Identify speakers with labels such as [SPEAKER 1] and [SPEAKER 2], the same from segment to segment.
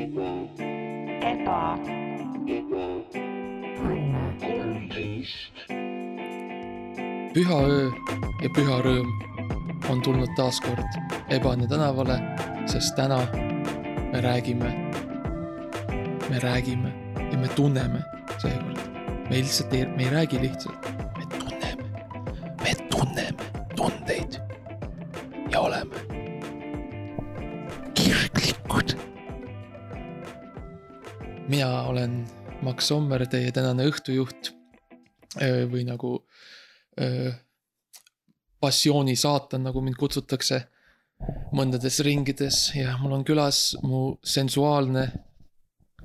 [SPEAKER 1] eba,
[SPEAKER 2] püha öö ja püha rõõm on tulnud taas kord Ebane tänavale, sest täna me räägime, me räägime ja me tunneme seekord. me lihtsalt ei, me ei räägi lihtsalt, Max Sommer, teie tänane õhtujuht Öö, või nagu öö, passiooni saatan, nagu mind kutsutakse mõndades ringides ja mul on külas mu sensuaalne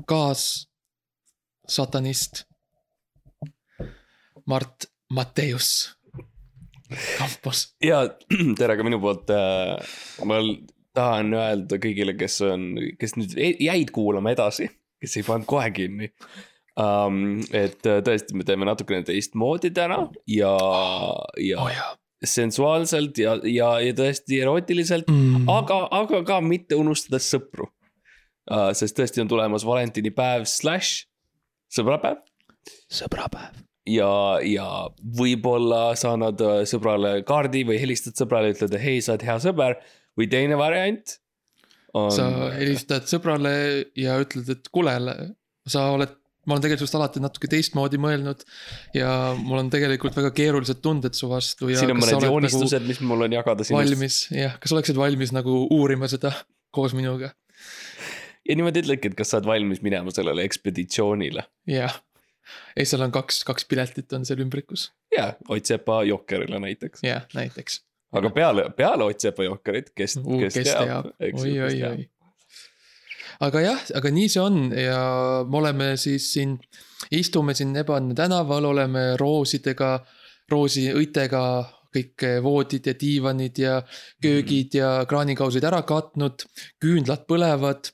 [SPEAKER 2] kaassatanist. Mart Matteus Kampos.
[SPEAKER 3] ja tere ka minu poolt. ma tahan öelda kõigile, kes on, kes nüüd jäid kuulama edasi, kes ei pannud kohe kinni um,. et äh, tõesti, me teeme natukene teistmoodi täna ja, ja
[SPEAKER 2] oh jaa
[SPEAKER 3] sensuaalselt ja, ja, ja tõesti erootiliselt
[SPEAKER 2] mm..
[SPEAKER 3] aga, aga ka mitte unustades sõpru uh,. sest tõesti on tulemas valentinipäev slaš sõbrapäev
[SPEAKER 2] sõbrapäev.
[SPEAKER 3] ja, ja võib-olla sa annad äh, sõbrale kaardi või helistad sõbrale, ütled, hei, sa oled hea sõber. või teine variant on.
[SPEAKER 2] sa helistad sõbrale ja ütled, et kuule, sa oled, ma olen tegelikult sinust alati natuke teistmoodi mõelnud. ja mul on tegelikult väga keerulised tunded su vastu ja.
[SPEAKER 3] siin on mõned joonistused nagu, mis mul on jagada sinust.
[SPEAKER 2] valmis, jah, kas oleksid valmis nagu uurima seda koos minuga?
[SPEAKER 3] ja niimoodi ütledki, et kas sa oled valmis minema sellele ekspeditsioonile.
[SPEAKER 2] jah, ei, seal on kaks, kaks piletit on seal ümbrikus,
[SPEAKER 3] ja Ott Sepa Jokkerile näiteks.
[SPEAKER 2] jah, näiteks.
[SPEAKER 3] Aga peale, peale Sepa Jokkerit, kes,
[SPEAKER 2] kes teab, oi, oi, oi. aga jah, aga nii see on ja me oleme siis siin, istume siin Ebane tänaval, oleme roosidega, roosiõitega kõik voodid ja diivanid ja köögid ja kraanikausid ära katnud, küünlad põlevad.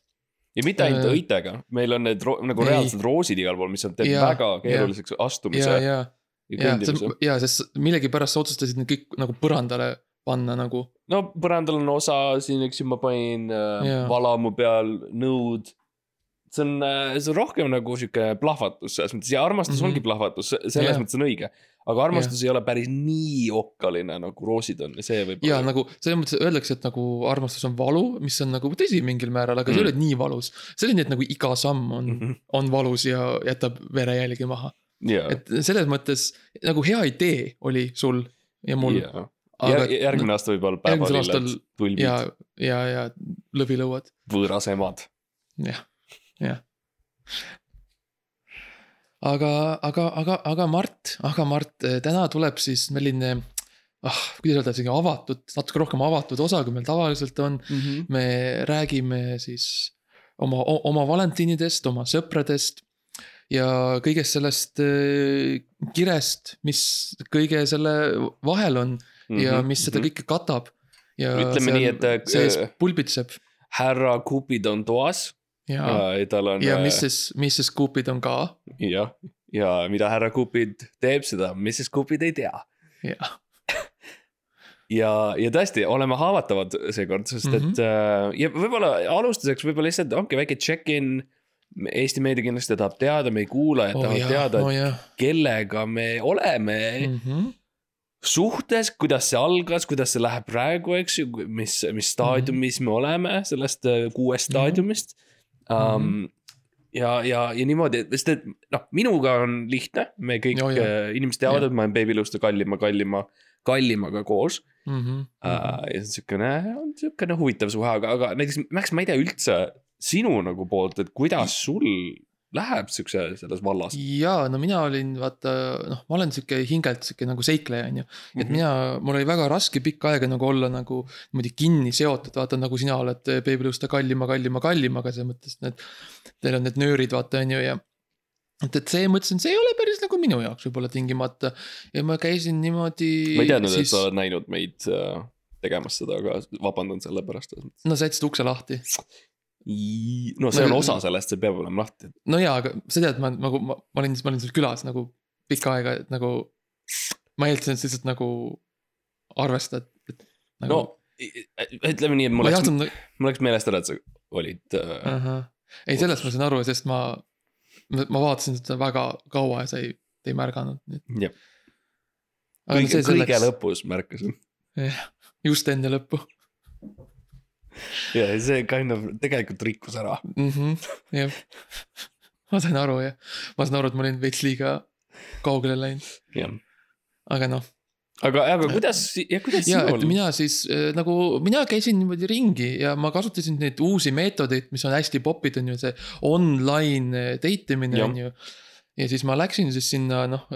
[SPEAKER 3] ja mitte ainult
[SPEAKER 2] Äh,
[SPEAKER 3] õitega, meil on need nagu reaalsed roosid igal pool, mis on, teeb
[SPEAKER 2] Jaa,
[SPEAKER 3] väga keeruliseks astumise
[SPEAKER 2] ja,
[SPEAKER 3] ja,
[SPEAKER 2] ja,
[SPEAKER 3] ja
[SPEAKER 2] ja, ja sest millegipärast sa otsustasid need kõik nagu põrandale panna nagu.
[SPEAKER 3] no põrandal on osa siin, eks ju, ma panin äh,
[SPEAKER 2] Jaa.
[SPEAKER 3] valamu peal nõud. see on, see on rohkem nagu sihuke plahvatus selles mõttes ja armastus mm
[SPEAKER 2] Mhm.
[SPEAKER 3] -hmm. ongi plahvatus, selles
[SPEAKER 2] Jaa.
[SPEAKER 3] mõttes on õige. aga armastus ei ole päris nii okkaline nagu roosid on ja see võib
[SPEAKER 2] ja. nagu selles mõttes öeldakse, et nagu armastus on valu, mis on nagu tõsi mingil määral, aga mm. see
[SPEAKER 3] Mm.
[SPEAKER 2] ei ole nii valus. see oli nii, et nagu iga samm on mm,
[SPEAKER 3] Mhm.
[SPEAKER 2] -hmm. on valus ja jätab verejälgi maha.
[SPEAKER 3] ja,
[SPEAKER 2] et selles mõttes nagu hea idee oli sul ja mul.
[SPEAKER 3] ja,
[SPEAKER 2] aga
[SPEAKER 3] järgmine aasta võib-olla päevalilled tulbid,
[SPEAKER 2] ja, ja, ja lõvilõuad,
[SPEAKER 3] võõras emad.
[SPEAKER 2] jah, jah. aga, aga, aga, aga Mart, aga Mart, täna tuleb siis selline ah, kuidas öelda, selline avatud, natuke rohkem avatud osa, kui meil tavaliselt on. me räägime siis oma, oma valentiinidest, oma sõpradest ja kõigest sellest äh, kirest, mis kõige selle vahel on ja mis seda kõike katab. ja
[SPEAKER 3] Mhm, Ütleme nii, et, äh,
[SPEAKER 2] sees pulbitseb
[SPEAKER 3] härra Cupid on toas
[SPEAKER 2] ja,
[SPEAKER 3] ja tal on.
[SPEAKER 2] ja siis, mis siis Coopid on ka
[SPEAKER 3] jah, ja mida härra Cupid teeb, seda Mrs Cupid ei tea.
[SPEAKER 2] ja,
[SPEAKER 3] ja, ja tõesti, oleme haavatavad seekord, sest et mm
[SPEAKER 2] Mhm.
[SPEAKER 3] -hmm. ja võib-olla alustuseks võib-olla lihtsalt ongi väike check-in. Eesti meedia kindlasti tahab teada, meie kuulajad
[SPEAKER 2] oh
[SPEAKER 3] tahavad
[SPEAKER 2] jah,
[SPEAKER 3] teada,
[SPEAKER 2] oh
[SPEAKER 3] et
[SPEAKER 2] jah
[SPEAKER 3] kellega me oleme mm.
[SPEAKER 2] mm. -hmm.
[SPEAKER 3] suhtes, kuidas see algas, kuidas see läheb praegu, eks ju, mis, mis staadiumis mm -hmm. me oleme sellest äh, kuuest
[SPEAKER 2] Mhm.
[SPEAKER 3] staadiumist um,. ja, ja, ja niimoodi, sest et noh, minuga on lihtne, me kõik
[SPEAKER 2] oh, jah.
[SPEAKER 3] inimesed teavad, et ma olen Babyluste kallima, kallima, kallimaga koos
[SPEAKER 2] Mm -hmm.
[SPEAKER 3] uh,. ja see on siukene, on siukene huvitav suhe, aga, aga näiteks Max, ma ei tea üldse sinu nagu poolt, et kuidas sul läheb siukse selles vallas
[SPEAKER 2] ja no mina olin vaata noh, ma olen sihuke hingelt sihuke nagu seikleja on ju. et
[SPEAKER 3] Mhm.
[SPEAKER 2] mina, mul oli väga raske pikka aega nagu olla nagu niimoodi kinni seotud, vaata nagu sina oled Babyluste kallima, kallima, kallimaga selles mõttes, et need. Teil on need nöörid, vaata on ju ja. et, et see mõtlesin, see ei ole päris nagu minu jaoks võib-olla tingimata ja ma käisin niimoodi.
[SPEAKER 3] ma ei teadnud siis..., et sa oled näinud meid äh, tegemas seda, aga vabandan selle pärast.
[SPEAKER 2] no sa jätsid ukse lahti.
[SPEAKER 3] No see on osa sellest, see peab olema lahti.
[SPEAKER 2] no jaa, aga sa tead, ma nagu, ma, ma olin, ma olin sul külas nagu pikka aega, et nagu. ma eeldasin, et sa lihtsalt nagu arvestad, et nagu,
[SPEAKER 3] no ütleme nii, et mul läks,
[SPEAKER 2] tahtnud,
[SPEAKER 3] mul läks meelest ära, et sa olid
[SPEAKER 2] ahah, ei, sellest ma saan aru, sest ma, ma vaatasin seda väga kaua ja sa ei, ei märganud,
[SPEAKER 3] jah, kõige, kõige
[SPEAKER 2] selleks,
[SPEAKER 3] lõpus märkasin.
[SPEAKER 2] just enne lõppu
[SPEAKER 3] ja see kind of tegelikult rikkus ära.
[SPEAKER 2] mm. -hmm, jah, ma sain aru jah, ma saan aru, et ma olin veits liiga kaugele läinud,
[SPEAKER 3] jah,
[SPEAKER 2] aga noh
[SPEAKER 3] aga, aga kuidas, kuidas
[SPEAKER 2] ja
[SPEAKER 3] sinul?
[SPEAKER 2] mina siis äh, nagu, mina käisin niimoodi ringi ja ma kasutasin neid uusi meetodeid, mis on hästi popid, on ju see online äh, date imine on ju. ja siis ma läksin siis sinna noh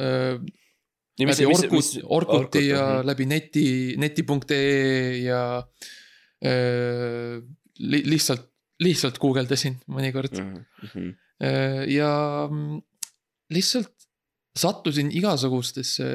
[SPEAKER 3] Ja mis-
[SPEAKER 2] läbi
[SPEAKER 3] mis-
[SPEAKER 2] Orkut Orkuti
[SPEAKER 3] Orkut,
[SPEAKER 2] ja läbi neti, neti.ee ja äh, li, lihtsalt, lihtsalt guugeldasin mõnikord
[SPEAKER 3] Mhm, mhm.
[SPEAKER 2] äh, ja mm, lihtsalt sattusin igasugustesse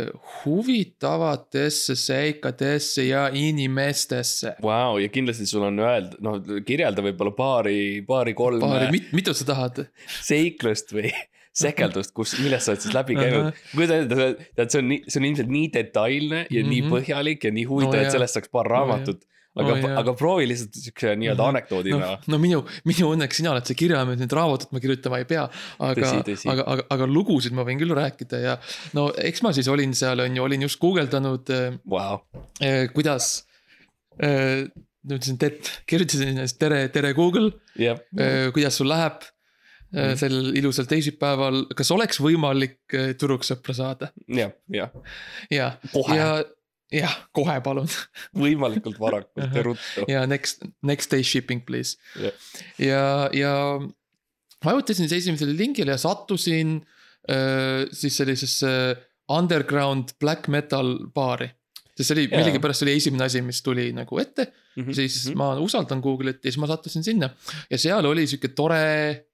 [SPEAKER 2] huvitavatesse seikadesse ja inimestesse.
[SPEAKER 3] Vau, ja kindlasti sul on öelda, noh, kirjelda võib-olla paari, paari-kolme
[SPEAKER 2] paari, mit-, mitut sa tahad?
[SPEAKER 3] seiklust või sekeldust, kus, millest sa oled siis läbi käinud. kujuta ette, tead, see on nii, see on ilmselt nii detailne ja nii
[SPEAKER 2] Mhm.
[SPEAKER 3] põhjalik ja nii huvitav
[SPEAKER 2] No
[SPEAKER 3] et sellest saaks paar raamatut.
[SPEAKER 2] No
[SPEAKER 3] no,,
[SPEAKER 2] jaa.
[SPEAKER 3] aga proovi lihtsalt siukse nii-öelda
[SPEAKER 2] Mhm.
[SPEAKER 3] anekdoodina
[SPEAKER 2] no, no minu, minu õnneks sina oled see kirjamees, nüüd raamatut ma kirjutama ei pea. aga aga, aga, aga lugusid ma võin küll rääkida ja no eks ma siis olin seal, on ju, olin just guugeldanud äh,
[SPEAKER 3] wow..
[SPEAKER 2] eh,, kuidas eh,. ütlesin, et kirjutasin ennast tere, tere Google
[SPEAKER 3] jah,
[SPEAKER 2] eh,, kuidas sul läheb
[SPEAKER 3] Mhm.
[SPEAKER 2] sel ilusal teisipäeval, kas oleks võimalik tüdruksõpra saada?
[SPEAKER 3] jah, jah,
[SPEAKER 2] ja,
[SPEAKER 3] kohe
[SPEAKER 2] ja, jah, kohe palun
[SPEAKER 3] võimalikult varakult ja ruttu.
[SPEAKER 2] ja next, next day shipping please
[SPEAKER 3] Jah.
[SPEAKER 2] ja, ja vajutasin siis esimesele lingile ja sattusin äh, siis sellisesse underground black metal baari. sest see oli
[SPEAKER 3] Jaa.
[SPEAKER 2] millegipärast oli esimene asi, mis tuli nagu ette,
[SPEAKER 3] Mhm,
[SPEAKER 2] siis ma usaldan Google'it ja siis ma sattusin sinna ja seal oli sihuke tore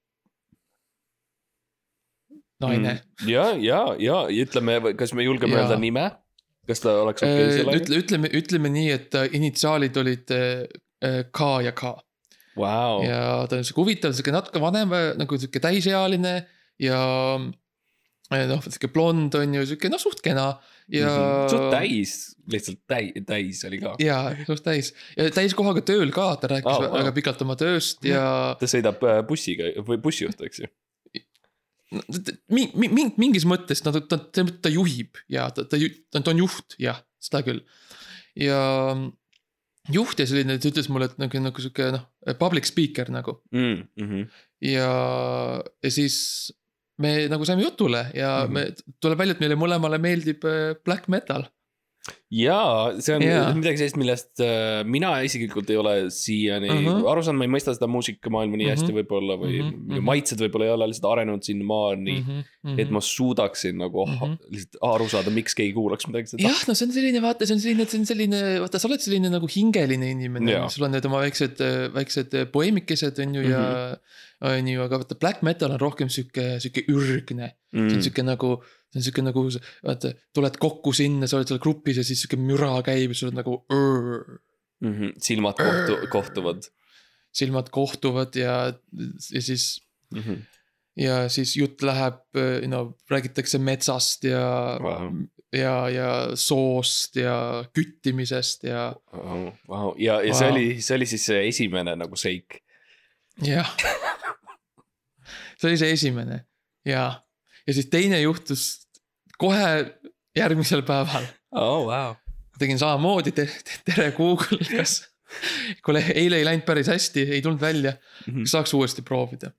[SPEAKER 2] naine.
[SPEAKER 3] Mm. ja, ja, ja ütleme, kas me julgeme öelda nime? Kas ta oleks okei okay sellega?
[SPEAKER 2] ütle, ütleme, ütleme nii, et äh, initsiaalid olid äh, äh, K ja K
[SPEAKER 3] Vau,
[SPEAKER 2] ja ta on sihuke huvitav, sihuke natuke vanem, nagu sihuke täisealine ja noh, sihuke blond on ju, sihuke noh, suht kena ja.
[SPEAKER 3] Mhm. suht täis, lihtsalt täis, täis oli ka.
[SPEAKER 2] ja suht täis ja täiskohaga tööl ka, ta rääkis oh,
[SPEAKER 3] wow.
[SPEAKER 2] väga pikalt oma tööst ja
[SPEAKER 3] ta sõidab äh, bussiga või bussijuht, eks ju.
[SPEAKER 2] mi-, mi-, mingis mõttes ta, ta, ta, ta juhib ja ta, ta, ta, ta on juht, jah, seda küll. ja juht ja selline, ta ütles mulle, et nagu, nagu sihuke noh, public speaker nagu
[SPEAKER 3] Mm, mhm.
[SPEAKER 2] ja, ja siis me nagu saime jutule ja mm -hmm. me, tuleb välja, et meile mõlemale meeldib äh, black metal.
[SPEAKER 3] jaa, see on
[SPEAKER 2] Jaa.
[SPEAKER 3] midagi sellist, millest äh, mina isiklikult ei ole siiani uh. -huh. aru saanud, ma ei mõista seda muusikamaailma nii hästi
[SPEAKER 2] Mhm.
[SPEAKER 3] võib-olla või
[SPEAKER 2] Mhm,
[SPEAKER 3] -hmm.
[SPEAKER 2] mhm.
[SPEAKER 3] maitsed võib-olla ei ole lihtsalt arenenud sinnamaani
[SPEAKER 2] -hmm.
[SPEAKER 3] -hmm. et ma suudaksin nagu mm
[SPEAKER 2] Mhm.
[SPEAKER 3] -hmm. lihtsalt aru saada, miks keegi kuulaks midagi seda.
[SPEAKER 2] jah, no see on selline, vaata, see on selline, see on selline, vaata, sa oled selline nagu hingeline inimene
[SPEAKER 3] Jaa.,
[SPEAKER 2] sul on need oma väiksed, väiksed poeemikesed on ju mm -hmm. ja. On ju, aga vaata black metal on rohkem sihuke, sihuke ürgne mm., see on sihuke nagu, see on sihuke nagu, vaata, tuled kokku sinna, sa oled seal grupis ja siis sihuke müra käib ja sul on nagu
[SPEAKER 3] mm -hmm. silmad kohtu-, kohtuvad
[SPEAKER 2] silmad kohtuvad ja, ja siis
[SPEAKER 3] mm. -hmm.
[SPEAKER 2] ja siis jutt läheb, no räägitakse metsast ja
[SPEAKER 3] Vau.
[SPEAKER 2] ja, ja soost ja küttimisest ja
[SPEAKER 3] Wow, wow. ja, ja see
[SPEAKER 2] Vau.
[SPEAKER 3] oli, see oli siis see esimene nagu seik.
[SPEAKER 2] jah. See oli see esimene. Ja, ja siis teine juhtus kohe järgmisel päeval.
[SPEAKER 3] oh wow.
[SPEAKER 2] tegin samamoodi te,, tere Google, kas, kuule eile ei läinud päris hästi, ei tulnud välja,
[SPEAKER 3] Mhm.
[SPEAKER 2] kas saaks uuesti proovida?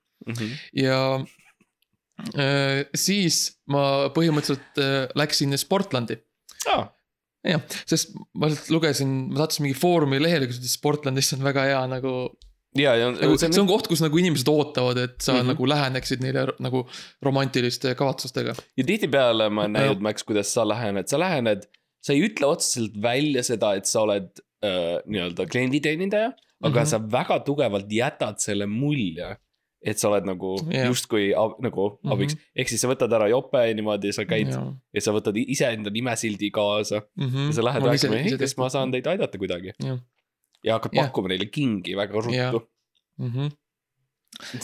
[SPEAKER 2] Ja äh, siis ma põhimõtteliselt äh, läksin Sportlandi.
[SPEAKER 3] Ah,
[SPEAKER 2] jah, sest ma lihtsalt lugesin, ma sattusin mingi foorumi lehele, kus ütles Sportlandis on väga hea nagu
[SPEAKER 3] ja, ja
[SPEAKER 2] nagu see on koht, kus nagu inimesed ootavad, et sa mm. -hmm. nagu läheneksid neile nagu romantiliste kavatsustega.
[SPEAKER 3] ja tihtipeale ma olen näinud, Max, kuidas sa lähened, sa lähened, sa ei ütle otseselt välja seda, et sa oled äh, nii-öelda klienditeenindaja, aga mm. -hmm. sa väga tugevalt jätad selle mulje, et sa oled nagu
[SPEAKER 2] Jah.
[SPEAKER 3] justkui ab, nagu mm. -hmm. abiks, ehk siis sa võtad ära jope niimoodi, sa käid ja,
[SPEAKER 2] ja,
[SPEAKER 3] sa võtad iseenda nimesildi kaasa
[SPEAKER 2] mm -hmm.
[SPEAKER 3] ja sa lähed rääkima, kas ma saan teid aidata kuidagi
[SPEAKER 2] Jah.
[SPEAKER 3] Ja hakkad
[SPEAKER 2] Jah.
[SPEAKER 3] pakkuma neile kingi väga ruttu.
[SPEAKER 2] mm. -hmm.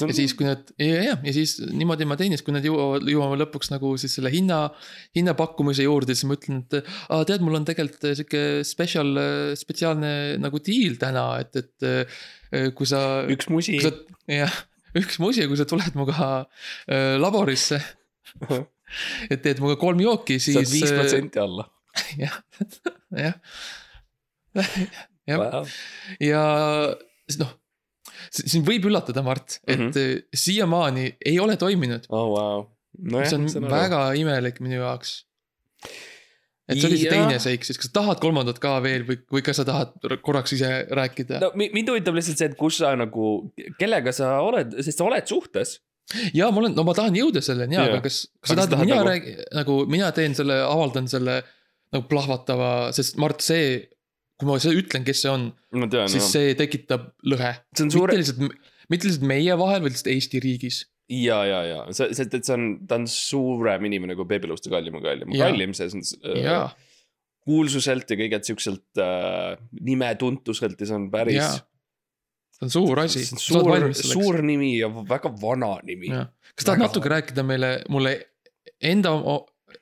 [SPEAKER 2] ja siis, kui nad ja, ja, ja siis niimoodi ma teen, siis kui nad jõuavad, jõuame lõpuks nagu siis selle hinna, hinnapakkumise juurde, siis ma ütlen, et aa, tead, mul on tegelikult sihuke special, spetsiaalne nagu deal täna, et, et äh, kui sa,
[SPEAKER 3] üks musi
[SPEAKER 2] jah, üks mu asi, kui sa tuled minuga äh, laborisse. et teed minuga kolm jooki, siis.
[SPEAKER 3] viis protsenti alla.
[SPEAKER 2] jah, jah. jah, ja siis noh, sind võib üllatada, Mart, et mm. -hmm. siiamaani ei ole toiminud.
[SPEAKER 3] oh wow. nojah,
[SPEAKER 2] see on
[SPEAKER 3] aru.
[SPEAKER 2] väga imelik minu jaoks. et see oli see
[SPEAKER 3] Jah.
[SPEAKER 2] teine seik siis, kas sa tahad kolmandat ka veel või, või kas sa tahad korraks ise rääkida no.?
[SPEAKER 3] no mi- mind huvitab lihtsalt see, et kus sa nagu, kellega sa oled, sest sa oled suhtes.
[SPEAKER 2] ja ma olen, no ma tahan jõuda selleni ja,
[SPEAKER 3] Jaa.
[SPEAKER 2] aga kas, kas sa tahad,
[SPEAKER 3] tahad
[SPEAKER 2] mina
[SPEAKER 3] nagu-
[SPEAKER 2] räägin nagu mina teen selle, avaldan selle nagu plahvatava, sest Mart, see. Kui ma seda ütlen, kes see on, siis
[SPEAKER 3] jah,
[SPEAKER 2] see tekitab lõhe.
[SPEAKER 3] see on
[SPEAKER 2] mitte
[SPEAKER 3] suure,
[SPEAKER 2] lihtsalt, mitte lihtsalt meie vahel, vaid lihtsalt Eesti riigis.
[SPEAKER 3] ja, ja, ja see, see, et see on, ta on suurem inimene kui kallim ja kallim,
[SPEAKER 2] Jaa.
[SPEAKER 3] kallim selles mõttes äh,. kuulsuselt ja kõigelt siukselt äh, nimetuntuselt ja see on päris.
[SPEAKER 2] see on suur asi.
[SPEAKER 3] suur, suur nimi ja väga vana nimi.
[SPEAKER 2] kas tahad natuke rääkida meile, mulle enda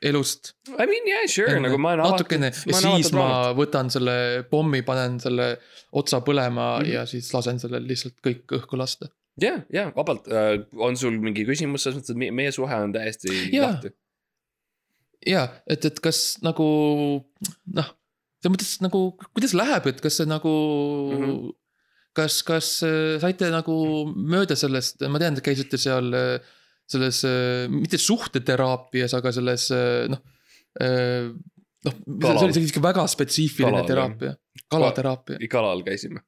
[SPEAKER 2] elust?
[SPEAKER 3] I mean yeah sure nagu ma olen
[SPEAKER 2] natukene ja siis ma võtan selle pommi, panen selle otsa põlema mm. -hmm. ja siis lasen sellel lihtsalt kõik õhku lasta.
[SPEAKER 3] jah, jah, vabalt uh,, on sul mingi küsimus selles mõttes, et me- meie suhe on täiesti
[SPEAKER 2] Jaa.
[SPEAKER 3] lahti.
[SPEAKER 2] ja et, et kas nagu noh, selles mõttes nagu, kuidas läheb, et kas see nagu mm. -hmm. kas, kas äh, saite nagu mööda sellest, ma tean, te käisite seal äh, selles, mitte suhteteraapias, aga selles äh, noh. noh, see oli sihuke väga spetsiifiline
[SPEAKER 3] Kalal,
[SPEAKER 2] teraapia, kalateraapia,
[SPEAKER 3] kalal käisime.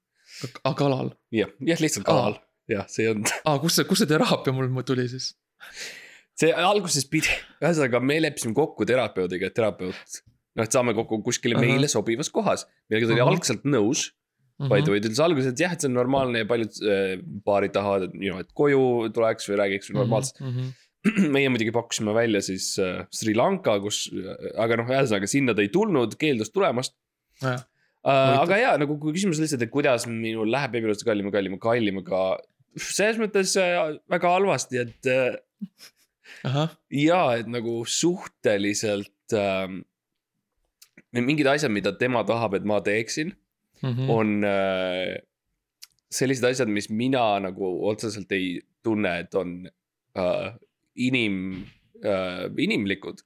[SPEAKER 2] aga kalal.
[SPEAKER 3] jah, jah, lihtsalt
[SPEAKER 2] Aa.
[SPEAKER 3] kalal. jah, see on,
[SPEAKER 2] aa, kust see, kust see teraapia mul tuli siis?
[SPEAKER 3] see alguses pidi, ühesõnaga me leppisime kokku terapeudiga, et terapeut. noh, et saame kokku kuskile
[SPEAKER 2] Ahah.
[SPEAKER 3] meile sobivas kohas, millega ta oli
[SPEAKER 2] Ahah.
[SPEAKER 3] algselt nõus
[SPEAKER 2] Mhm.
[SPEAKER 3] vaid, vaid ütles alguses, et jah, et see on normaalne ja paljud äh, paarid tahavad, et you know, et koju tuleks või räägiks
[SPEAKER 2] Mhm.
[SPEAKER 3] normaalselt. meie muidugi pakkusime välja siis äh, Sri Lanka, kus, aga noh, ühesõnaga sinna ta ei tulnud, keeldus tulemast. Uh, aga jaa, nagu kui küsimus lihtsalt, et kuidas minul läheb beebiluste kallima, kallima, kallimaga. selles mõttes äh, väga halvasti, et äh, jaa, et nagu suhteliselt ähm,. mingid asjad, mida tema tahab, et ma teeksin,
[SPEAKER 2] Mhm.
[SPEAKER 3] on äh, sellised asjad, mis mina nagu otseselt ei tunne, et on äh, inim äh,, inimlikud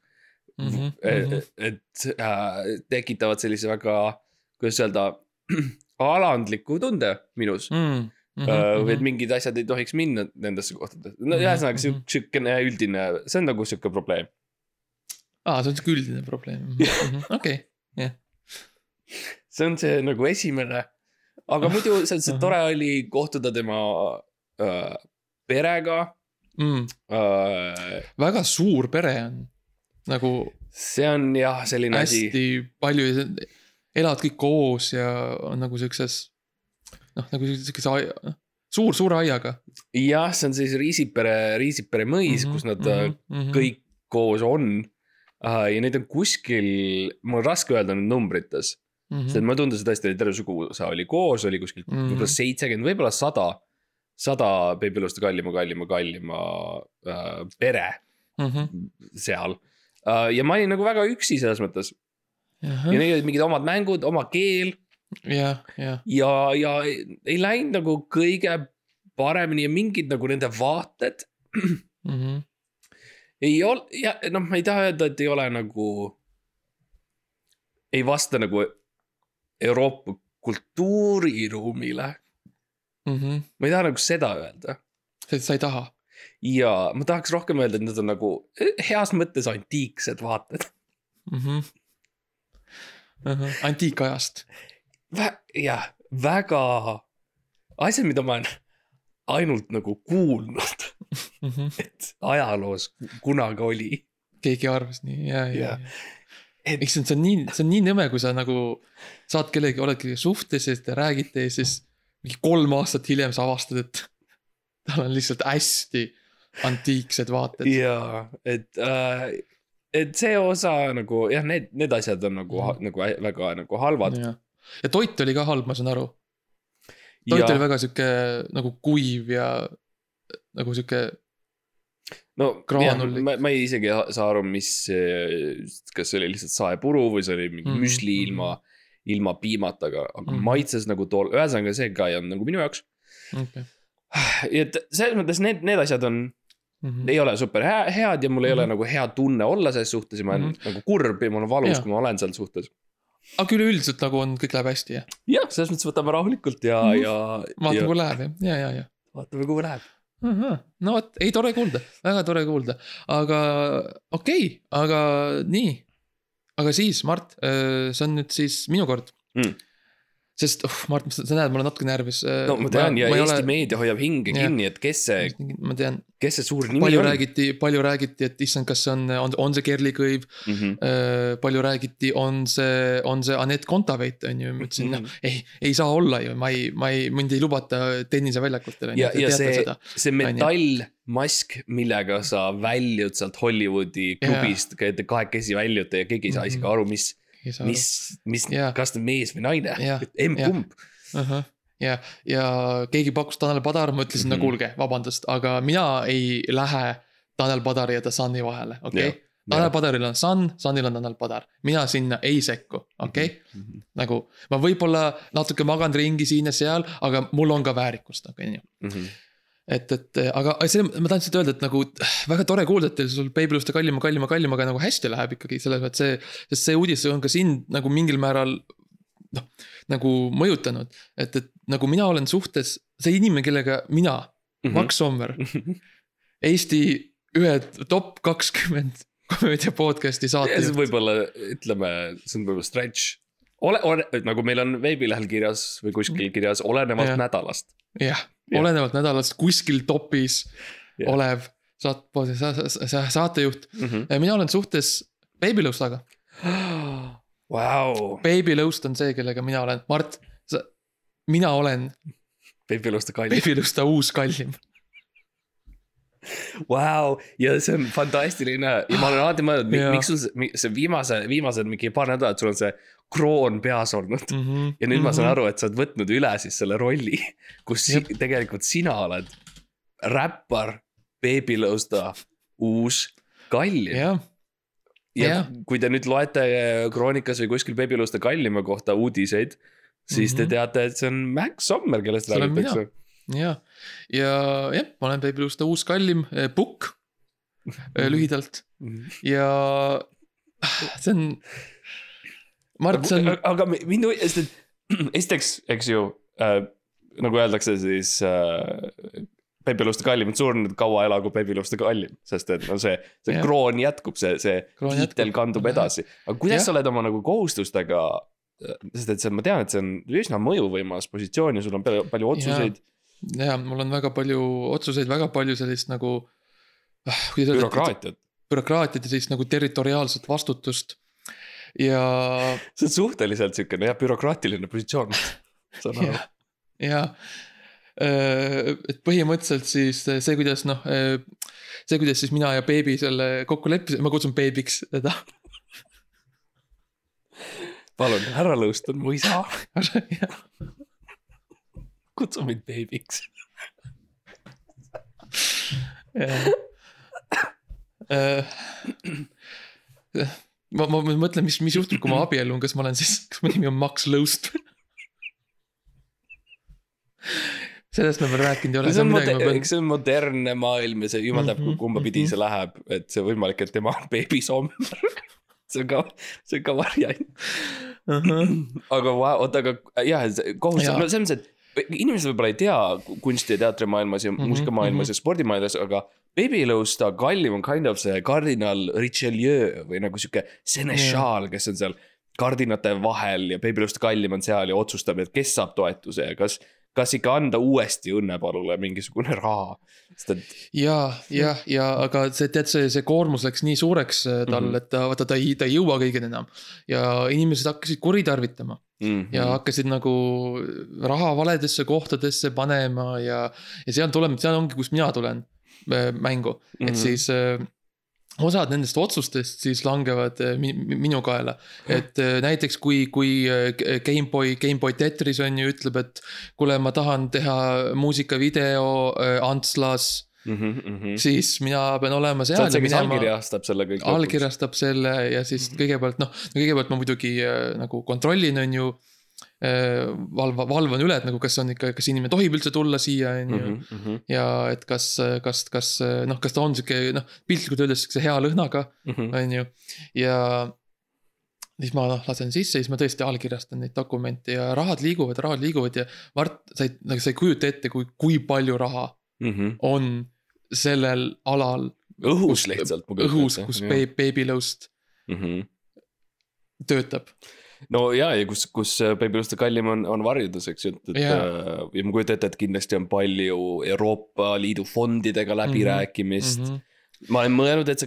[SPEAKER 2] Mhm.
[SPEAKER 3] et, et äh, tekitavad sellise väga, kuidas öelda, alandliku tunde minus
[SPEAKER 2] Mhm.
[SPEAKER 3] mm.. või et mingid asjad ei tohiks minna nendesse kohtadesse, no
[SPEAKER 2] Mhm,
[SPEAKER 3] ühesõnaga
[SPEAKER 2] mhm.
[SPEAKER 3] sihuke, sihukene üldine, see on nagu sihuke probleem.
[SPEAKER 2] aa, see on sihuke üldine probleem, okei,
[SPEAKER 3] see on see nagu esimene, aga muidu see, see tore oli kohtuda tema äh, perega äh,.
[SPEAKER 2] väga suur pere on, nagu
[SPEAKER 3] see on jah, selline asi,
[SPEAKER 2] hästi palju, elavad kõik koos ja on nagu siukses. noh, nagu siukese aia, suur, suure aiaga.
[SPEAKER 3] jah, see on siis Riisipere, Riisipere mõis mm, -hmm, kus nad mm -hmm. kõik koos on uh,. ja neid on kuskil, mul on raske öelda nüüd numbrites mm, -hmm. sest ma tundus et terve suguvõsa oli koos, oli kuskil mm. -hmm. võib-olla seitsekümmend, võib-olla sada, sada beebiluste kallima, kallima, kallima uh, pere
[SPEAKER 2] Mhm.
[SPEAKER 3] seal uh,. ja ma olin nagu väga üksi selles mõttes ja neil olid mingid omad mängud, oma keel
[SPEAKER 2] jah, jah,
[SPEAKER 3] ja, ja ei läinud nagu kõige paremini ja mingid nagu nende vaated
[SPEAKER 2] Mhm.
[SPEAKER 3] ei ole, ja noh, ma ei taha öelda, et ei ole nagu. ei vasta nagu Euroopa kultuuriruumile,
[SPEAKER 2] Mhm.
[SPEAKER 3] ma ei taha nagu seda öelda.
[SPEAKER 2] sa ei taha.
[SPEAKER 3] ja ma tahaks rohkem öelda, et need on nagu eh, heas mõttes antiiksed vaated.
[SPEAKER 2] antiikajast.
[SPEAKER 3] jah, väga, asjad, mida ma olen ainult nagu kuulnud, et ajaloos kunagi oli.
[SPEAKER 2] keegi arvas nii, ja, ja ja. See on, see on nii, see on nii nõme, kui sa nagu saad kellegi, oledki suhtes ja siis te räägite ja siis mingi kolm aastat hiljem sa avastad, et tal on lihtsalt hästi antiiksed vaated.
[SPEAKER 3] jaa, et äh,, et see osa nagu jah, need, need asjad on nagu mm, nagu väga nagu halvad.
[SPEAKER 2] ja, ja toit oli ka halb, ma saan aru. toit oli väga sihuke nagu kuiv ja nagu sihuke,
[SPEAKER 3] no jah,
[SPEAKER 2] graanullik.
[SPEAKER 3] ma, ma ei isegi saa aru, mis, kas see oli lihtsalt saepuru või see oli mingi mm, müsli
[SPEAKER 2] mhm.
[SPEAKER 3] ilma, ilma piimata, aga, aga mm. -hmm. maitses nagu tool, ühesõnaga see ka ei olnud nagu minu jaoks ja et selles mõttes need, need asjad on,
[SPEAKER 2] Mhm.
[SPEAKER 3] ei ole super hea, head ja mul ei ole
[SPEAKER 2] Mhm.
[SPEAKER 3] nagu hea tunne olla selles suhtes ja ma olen
[SPEAKER 2] Mhm.
[SPEAKER 3] nagu kurb ja mul on valus kui ma olen seal suhtes.
[SPEAKER 2] aga üleüldiselt nagu on, kõik läheb hästi jah,
[SPEAKER 3] jah, selles mõttes võtame rahulikult ja
[SPEAKER 2] Mhm.
[SPEAKER 3] ja,
[SPEAKER 2] vaatame
[SPEAKER 3] ja
[SPEAKER 2] kuhu läheb jah, ja, ja, ja.
[SPEAKER 3] vaatame, kuhu läheb.
[SPEAKER 2] No vot, ei tore kuulda, väga tore kuulda, aga okei okay,, aga nii. aga siis, Mart, see on nüüd siis minu kord
[SPEAKER 3] Mm.
[SPEAKER 2] Sest uh, Mart, sa näed, ma olen natuke närvis.
[SPEAKER 3] no ma tean ja
[SPEAKER 2] ei
[SPEAKER 3] Eesti
[SPEAKER 2] ole-
[SPEAKER 3] meedia hoiab hinge
[SPEAKER 2] Jah.
[SPEAKER 3] kinni, et kes see,
[SPEAKER 2] ma tean,
[SPEAKER 3] kes see suur nimi
[SPEAKER 2] palju
[SPEAKER 3] on.
[SPEAKER 2] räägiti, palju räägiti, et issand, kas see on, on, on see Kerli Kõiv
[SPEAKER 3] Mm -hmm.
[SPEAKER 2] palju räägiti, on see, on see Anett Kontaveit on ju, ma ütlesin noh, ei, ei saa olla ju, ma ei, ma ei, mind ei lubata tenniseväljakutele.
[SPEAKER 3] ja, ja see, see metallmask, millega sa väljud sealt Hollywoodi klubist, kahekesi väljute ja keegi ei saa isegi
[SPEAKER 2] Mhm.
[SPEAKER 3] aru, mis, mis, mis kas ta on mees või naine emb-kumb.
[SPEAKER 2] ja, ja keegi pakkus Tanel Padar, ma ütlesin mm, -hmm. no
[SPEAKER 3] Mhm.
[SPEAKER 2] kuulge, vabandust, aga mina ei lähe Tanel Padari ja The Sunni vahele, okei okay?. Tanel Padaril on Sun, Sunil on Tanel Padar, mina sinna ei sekku, okei okay?.
[SPEAKER 3] Mhm.
[SPEAKER 2] nagu ma võib-olla natuke magan ringi siin ja seal, aga mul on ka väärikust, on ju. Et, et aga see, ma tahan lihtsalt öelda, et nagu väga tore kuulda, et teil sul Babyluste kallima, kallima, kallima, aga nagu hästi läheb ikkagi selles mõttes see, sest see uudis on ka sind nagu mingil määral noh, nagu mõjutanud, et, et nagu mina olen suhtes, see inimene, kellega mina,
[SPEAKER 3] Mhm.
[SPEAKER 2] Max Sommer, Eesti ühe top kakskümmend komöödia podcast'i saatejuht.
[SPEAKER 3] võib-olla, ütleme, see on võib-olla stretch. ole, ole, nagu meil on veebilehel kirjas või kuskil kirjas, olenevalt
[SPEAKER 2] Jah.
[SPEAKER 3] nädalast.
[SPEAKER 2] jah, olenevalt nädalast kuskil topis
[SPEAKER 3] Jah.
[SPEAKER 2] olev saat-, sa- sa- sa- saatejuht. mina olen suhtes Baby Lõustaga.
[SPEAKER 3] Vau,
[SPEAKER 2] Baby Lõust on see, kellega mina olen, Mart, sa, mina olen
[SPEAKER 3] beebiluste kallis.
[SPEAKER 2] Baby Lõusta uus kallim.
[SPEAKER 3] Vau, ja see on fantastiline ja ma olen alati mõelnud, miks sul see, see viimase, viimased mingi paar nädalat, sul on see kroon peas olnud.
[SPEAKER 2] Mhm.
[SPEAKER 3] ja nüüd ma saan aru, et sa oled võtnud üle siis selle rolli, kus si
[SPEAKER 2] Jep.
[SPEAKER 3] tegelikult sina oled räppar, beebilõusta uus kallim.
[SPEAKER 2] jah,
[SPEAKER 3] ja
[SPEAKER 2] jah.
[SPEAKER 3] kui te nüüd loete eh, Kroonikas või kuskil beebilõuste kallima kohta uudiseid, siis te
[SPEAKER 2] Mhm.
[SPEAKER 3] teate, et see on Max Sommer, kellest räägitakse.
[SPEAKER 2] ja, ja jah, ma olen Baby Lõusta uus kallim, Pukk lühidalt ja see on. Mart, see on,
[SPEAKER 3] aga mi- minu, sest et esiteks, eks ju äh,, nagu öeldakse siis äh, beebiluste kallim, surnud kaua elagu beebiluste kallim, sest et no see, see
[SPEAKER 2] Jah.
[SPEAKER 3] kroon jätkub, see, see
[SPEAKER 2] Kroon
[SPEAKER 3] tiitel
[SPEAKER 2] jätkub.
[SPEAKER 3] kandub edasi. aga kuidas
[SPEAKER 2] Jah.
[SPEAKER 3] sa oled oma nagu kohustustega, sest et see, ma tean, et see on üsna mõjuvõimas positsioon ja sul on palju, palju otsuseid,
[SPEAKER 2] ja mul on väga palju otsuseid, väga palju sellist nagu. öelda,
[SPEAKER 3] bürokraatiat.
[SPEAKER 2] bürokraatiat ja sellist nagu territoriaalset vastutust. ja,
[SPEAKER 3] see on suhteliselt siukene jah, bürokraatiline positsioon. saan aru
[SPEAKER 2] ja, ja et põhimõtteliselt siis see, kuidas noh, see, kuidas siis mina ja beebi selle kokku leppisime, ma kutsun beebiks teda.
[SPEAKER 3] palun, härra Lõust on mu isa, kutsu mind beebiks.
[SPEAKER 2] ma, ma mõtlen, mis, mis juhtub, kui ma abiellun, kas ma olen siis, kas mu nimi on Max Lõust? sellest me veel rääkinud ei ole.
[SPEAKER 3] see on moder-, eks see on modernne maailm ja see jumal teab
[SPEAKER 2] Mhm,
[SPEAKER 3] kumba pidi
[SPEAKER 2] mhm.
[SPEAKER 3] see läheb, et see võimalik, et tema on beebi Sommer. see on ka, see on ka variant. aga vau, oota, aga jah,
[SPEAKER 2] Jaa.
[SPEAKER 3] no selles mõttes, et inimesed võib-olla ei tea kunsti ja teatrimaailmas ja
[SPEAKER 2] Mhm,
[SPEAKER 3] muusikamaailmas ja spordimaailmas, aga Baby Lõusta kallim on kind of see kardinal Richelieu või nagu sihuke senešaal, kes on seal kardinate vahel ja Baby Lõusta kallim on seal ja otsustab, et kes saab toetuse ja kas, kas ikka anda uuesti Õnnepalule mingisugune raha, et
[SPEAKER 2] ja, jah, ja aga see, tead, see, see koormus läks nii suureks äh, tal mm,
[SPEAKER 3] Mhm.
[SPEAKER 2] -hmm. et ta, vaata, ta ei, ta ei jõua kõigeni enam. ja inimesed hakkasid kuritarvitama
[SPEAKER 3] mm,
[SPEAKER 2] ja hakkasid nagu raha valedesse kohtadesse panema ja, ja seal tuleme, seal ongi, kust mina tulen mängu mm, -hmm. et
[SPEAKER 3] Mhm.
[SPEAKER 2] siis äh, osad nendest otsustest siis langevad äh, mi, mi- minu kaela. et äh, näiteks kui, kui äh, GameBoy, GameBoy Tetris on ju, ütleb, et kuule, ma tahan teha muusikavideo äh, Antslas
[SPEAKER 3] mm. -hmm, mm -hmm.
[SPEAKER 2] siis mina pean olema
[SPEAKER 3] sa
[SPEAKER 2] seal
[SPEAKER 3] kes
[SPEAKER 2] minema,
[SPEAKER 3] allkirjastab selle kõik.
[SPEAKER 2] allkirjastab selle ja siis kõigepealt noh, kõigepealt ma muidugi äh, nagu kontrollin, on ju. Äh, valva, valvan üle, et nagu kas on ikka, kas inimene tohib üldse tulla siia, on ju.
[SPEAKER 3] Mhm,
[SPEAKER 2] ja et kas, kas, kas noh, kas ta on sihuke noh, piltlikult öeldes siukse hea lõhnaga,
[SPEAKER 3] mhm.
[SPEAKER 2] on ju, ja siis ma noh, lasen sisse, siis ma tõesti allkirjastan neid dokumente ja rahad liiguvad, rahad liiguvad ja Mart, sa ei, nagu sa ei kujuta ette, kui, kui palju raha on sellel alal
[SPEAKER 3] õhus
[SPEAKER 2] kus-
[SPEAKER 3] lihtsalt.
[SPEAKER 2] õhus, kus Baby, Baby Loast töötab.
[SPEAKER 3] No ja, ja kus, kus Babyluste kallim on, on varjudus, eks ju, et, et
[SPEAKER 2] Jaa.
[SPEAKER 3] äh, ja ma kujutan ette, et kindlasti on palju Euroopa Liidu fondidega läbirääkimist mm.
[SPEAKER 2] Mhm.
[SPEAKER 3] -hmm. ma olen mõelnud, et sa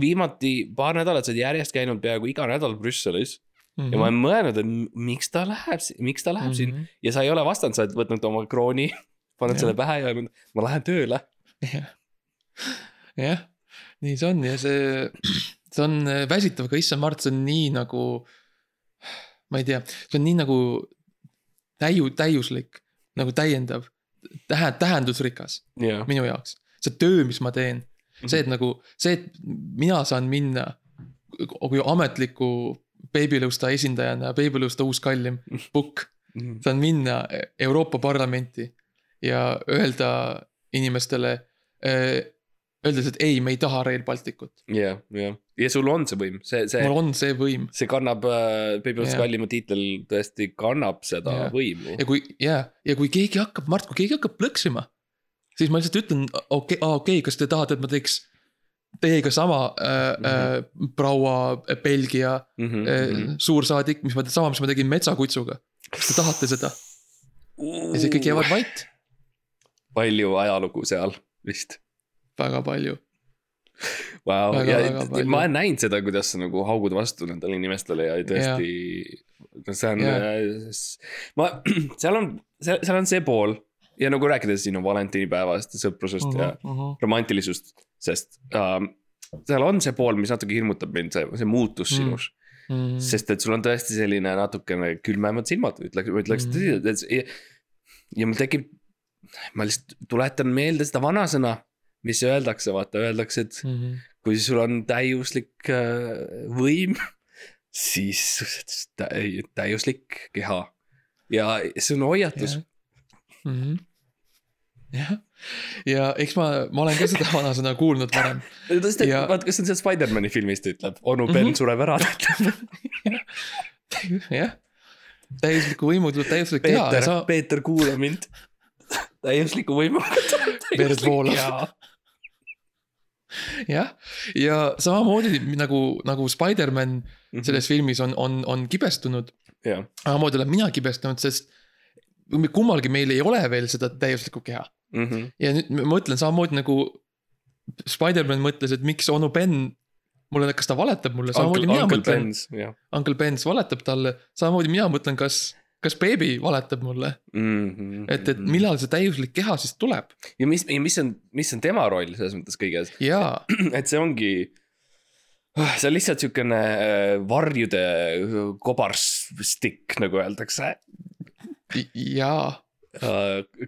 [SPEAKER 3] viimati paar nädalat sa oled järjest käinud peaaegu iga nädal Brüsselis
[SPEAKER 2] Mhm.
[SPEAKER 3] ja ma olen mõelnud, et miks ta läheb, miks ta läheb siin ja sa ei ole vastanud, sa oled võtnud oma krooni, pannud
[SPEAKER 2] Jah.
[SPEAKER 3] selle pähe ja öelnud, ma lähen tööle.
[SPEAKER 2] jah, jah, nii see on ja see, see on äh, väsitav, aga issand Mart, see on nii nagu. Ma ei tea, see on nii nagu täiu-, täiuslik, nagu täiendav, tähe-, tähendusrikas
[SPEAKER 3] jah,
[SPEAKER 2] minu jaoks. see töö, mis ma teen, see, et nagu see, et mina saan minna kui ametliku Babylõusta esindajana, Babylõusta uus kallim book saan minna Euroopa Parlamenti ja öelda inimestele, öeldes, et ei, me ei taha Rail Balticut.
[SPEAKER 3] jah, jah, ja sul on see võim, see, see,
[SPEAKER 2] mul on see võim
[SPEAKER 3] see kannab äh,,
[SPEAKER 2] Jah.
[SPEAKER 3] kallimu tiitel tõesti kannab seda
[SPEAKER 2] Jah.
[SPEAKER 3] võimu
[SPEAKER 2] ja kui ja, ja kui keegi hakkab, Mart, kui keegi hakkab plõksima, siis ma lihtsalt ütlen, okei okay,, okei okay,, kas te tahate, et ma teeks teiega sama äh, mm -hmm. äh, proua Belgia
[SPEAKER 3] mm.
[SPEAKER 2] mm -hmm. äh, suursaadik, mis ma, sama, mis ma tegin metsakutsuga. kas te tahate seda? ja siis kõik jäävad vait,
[SPEAKER 3] palju ajalugu seal vist
[SPEAKER 2] väga palju. Väga,
[SPEAKER 3] ja
[SPEAKER 2] väga
[SPEAKER 3] ma olen näinud seda, kuidas sa nagu haugud vastu nendele inimestele ja tõesti, no see on
[SPEAKER 2] Jah.,
[SPEAKER 3] ma, seal on, seal, on see pool ja nagu rääkides sinu valentinipäevast ja sõprusest mm -hmm. ja
[SPEAKER 2] -hmm.
[SPEAKER 3] romantilisust, sest ähm, seal on see pool, mis natuke hirmutab mind, see, see muutus
[SPEAKER 2] Mm.
[SPEAKER 3] sinus mm.. sest et sul on tõesti selline natukene külmemad silmad, ütleks, ütleks
[SPEAKER 2] Mhm.
[SPEAKER 3] tõsiselt, et see- ja mul tekib, ma lihtsalt tuletan meelde seda vanasõna, mis öeldakse, vaata, öeldakse, et
[SPEAKER 2] Mm -hmm.
[SPEAKER 3] kui sul on täiuslik äh, võim, siis tä- täiuslik keha. ja see on hoiatus.
[SPEAKER 2] Jah, ja eks ma, ma olen ka seda vanasõna kuulnud varem. Ja-,
[SPEAKER 3] vaata, kas see on seal Spider-man'i filmist ütleb, onu Ben mm. -hmm. sureb ära, ta ütleb.
[SPEAKER 2] jah, täiuslikku võimu tuleb täiuslik teha ja
[SPEAKER 3] Peeter
[SPEAKER 2] sa,,
[SPEAKER 3] Peeter, kuula mind. täiusliku tuleb
[SPEAKER 2] Verd voolab. jah, ja samamoodi nagu, nagu Spider-man
[SPEAKER 3] Mhm.
[SPEAKER 2] selles filmis on, on, on kibestunud.
[SPEAKER 3] jah,
[SPEAKER 2] samamoodi olen mina kibestunud, sest kummalgi meil ei ole veel seda täiuslikku keha.
[SPEAKER 3] Mhm.
[SPEAKER 2] ja nüüd ma mõtlen samamoodi nagu Spider-man mõtles, et miks onu Ben mulle, kas ta valetab mulle, samamoodi mina
[SPEAKER 3] Uncle
[SPEAKER 2] mõtlen. Uncle Benz valetab talle, samamoodi mina mõtlen, kas, kas beebi valetab mulle, et, et. millal see täiuslik keha siis tuleb
[SPEAKER 3] ja mis, ja mis on, mis on tema roll selles mõttes kõiges,
[SPEAKER 2] ja
[SPEAKER 3] et see ongi. see on lihtsalt siukene äh, varjude kobarstikk, nagu öeldakse.
[SPEAKER 2] ja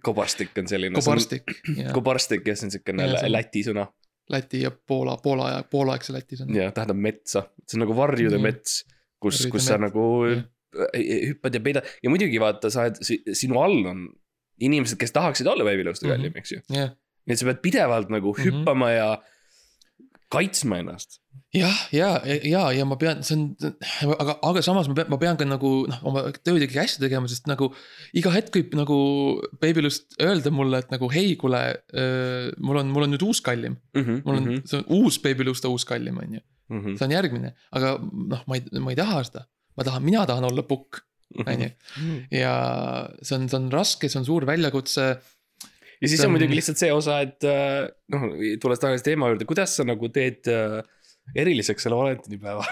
[SPEAKER 3] kobarstikk on selline.
[SPEAKER 2] kobarstik ja
[SPEAKER 3] kobarstik ja see on siukene
[SPEAKER 2] Ja
[SPEAKER 3] läti sõna
[SPEAKER 2] Läti ja Poola, Poola ja poolaaegse Läti sõna.
[SPEAKER 3] ja tähendab metsa, see on nagu varjude
[SPEAKER 2] Mhm.
[SPEAKER 3] mets, kus, kus sa nagu
[SPEAKER 2] jah.
[SPEAKER 3] Hüppad ja peidad ja muidugi vaata, sa oled, sinu all on inimesed, kes tahaksid olla veebilõuste
[SPEAKER 2] Mhm.
[SPEAKER 3] kallim, eks ju.
[SPEAKER 2] jah,
[SPEAKER 3] nii et sa pead pidevalt nagu
[SPEAKER 2] Mhm.
[SPEAKER 3] hüppama ja kaitsma ennast.
[SPEAKER 2] jah, ja, ja, ja ma pean, see on, aga, aga samas ma pean, ma pean ka nagu noh, oma tööd ikkagi hästi tegema, sest nagu iga hetk võib nagu Babylust öelda mulle, et nagu hei, kuule, mul on, mul on nüüd uus kallim.
[SPEAKER 3] Mhm,
[SPEAKER 2] mul on, see on uus Babylusta uus kallim, on ju,
[SPEAKER 3] -hmm.
[SPEAKER 2] see on järgmine, aga noh, ma ei, ma ei taha seda. Ma tahan, mina tahan olla pukk, on ju, ja see on, see on raske, see on suur väljakutse.
[SPEAKER 3] ja siis on
[SPEAKER 2] on-
[SPEAKER 3] muidugi lihtsalt see osa, et äh, noh, tulles tagasi teema juurde, kuidas sa nagu teed äh, eriliseks selle valentinipäeva,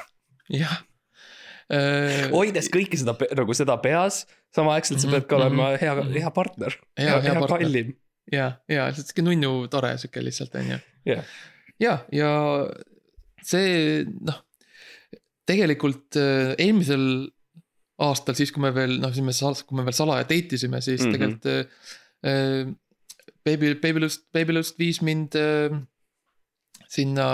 [SPEAKER 2] jah.
[SPEAKER 3] hoides kõike seda nagu seda peas, samaaegselt sa
[SPEAKER 2] Mhm,
[SPEAKER 3] pead ka olema
[SPEAKER 2] mhm,
[SPEAKER 3] hea,
[SPEAKER 2] mhm.
[SPEAKER 3] hea partner,
[SPEAKER 2] hea, hea partner.
[SPEAKER 3] kallim.
[SPEAKER 2] ja, ja lihtsalt sihuke nunnu tore sihuke lihtsalt on ju.
[SPEAKER 3] Jah.
[SPEAKER 2] ja, ja see noh, tegelikult äh, eelmisel aastal, siis kui me veel noh, siis me kui me veel salaja date isime, siis mm. -hmm. tegelikult äh,. Baby, Babylust, Babylust viis mind äh, sinna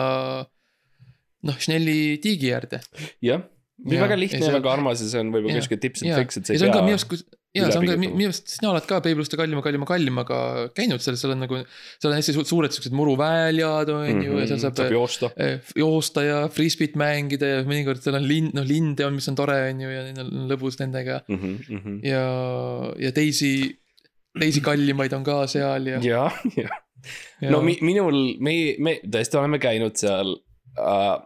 [SPEAKER 2] noh, Schnelli tiigi äärde
[SPEAKER 3] jah, mis väga lihtne ja väga armas ja see on võib-olla kuskil tips and tricks, et sa
[SPEAKER 2] ei
[SPEAKER 3] pea.
[SPEAKER 2] ja see on ka minu arust, ja see on ka minu arust, sina oled ka Peibluste kallima, kallima, kallimaga käinud seal, seal on nagu. seal on hästi su- suured siuksed muruväljad on ju ja seal saab.
[SPEAKER 3] Mhm. saab joosta.
[SPEAKER 2] eh, joosta ja frisbeet mängida ja mõnikord seal on lind, noh linde on, mis on tore, on ju, ja neil on lõbus nendega.
[SPEAKER 3] Mhm,
[SPEAKER 2] ja, ja teisi, teisi kallimaid on ka seal ja,
[SPEAKER 3] ja, ja
[SPEAKER 2] ja.
[SPEAKER 3] no mi, minul, meie, me tõesti oleme käinud seal uh,.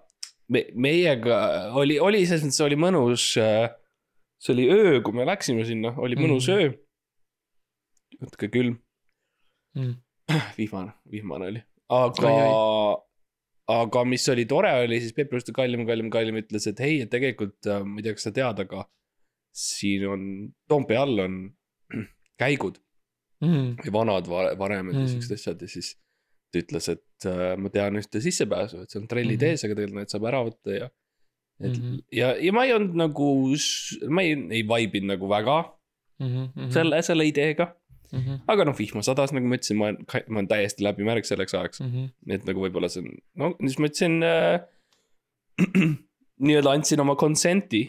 [SPEAKER 3] Me, meiega oli, oli selles mõttes oli mõnus uh,. see oli öö, kui me läksime sinna, oli mõnus mm. öö. natuke külm
[SPEAKER 2] Mm.
[SPEAKER 3] vihmane, vihmane oli, aga aga mis oli tore, oli siis Peep Ruuste kallim, kallim, kallim ütles, et hei, et tegelikult äh, ma ei tea, kas sa tead, aga siin on, Toompea all on käigud
[SPEAKER 2] Mm.
[SPEAKER 3] või vanad va- varemed ja
[SPEAKER 2] Mm.
[SPEAKER 3] siuksed asjad ja siis ta ütles, et äh, ma tean ühte sissepääsu, et see on trellid
[SPEAKER 2] Mhm.
[SPEAKER 3] ees, aga tegelikult need saab ära võtta ja. et
[SPEAKER 2] Mhm.
[SPEAKER 3] ja, ja ma ei olnud nagu, ma ei, ei vibe inud nagu väga
[SPEAKER 2] Mm -hmm.
[SPEAKER 3] selle, selle ideega.
[SPEAKER 2] mm. -hmm.
[SPEAKER 3] aga noh, vihma sadas, nagu ma ütlesin, ma olen, ma olen täiesti läbimärg selleks ajaks.
[SPEAKER 2] Mm -hmm.
[SPEAKER 3] et nagu võib-olla see on, no siis ma ütlesin äh. nii-öelda andsin oma consent'i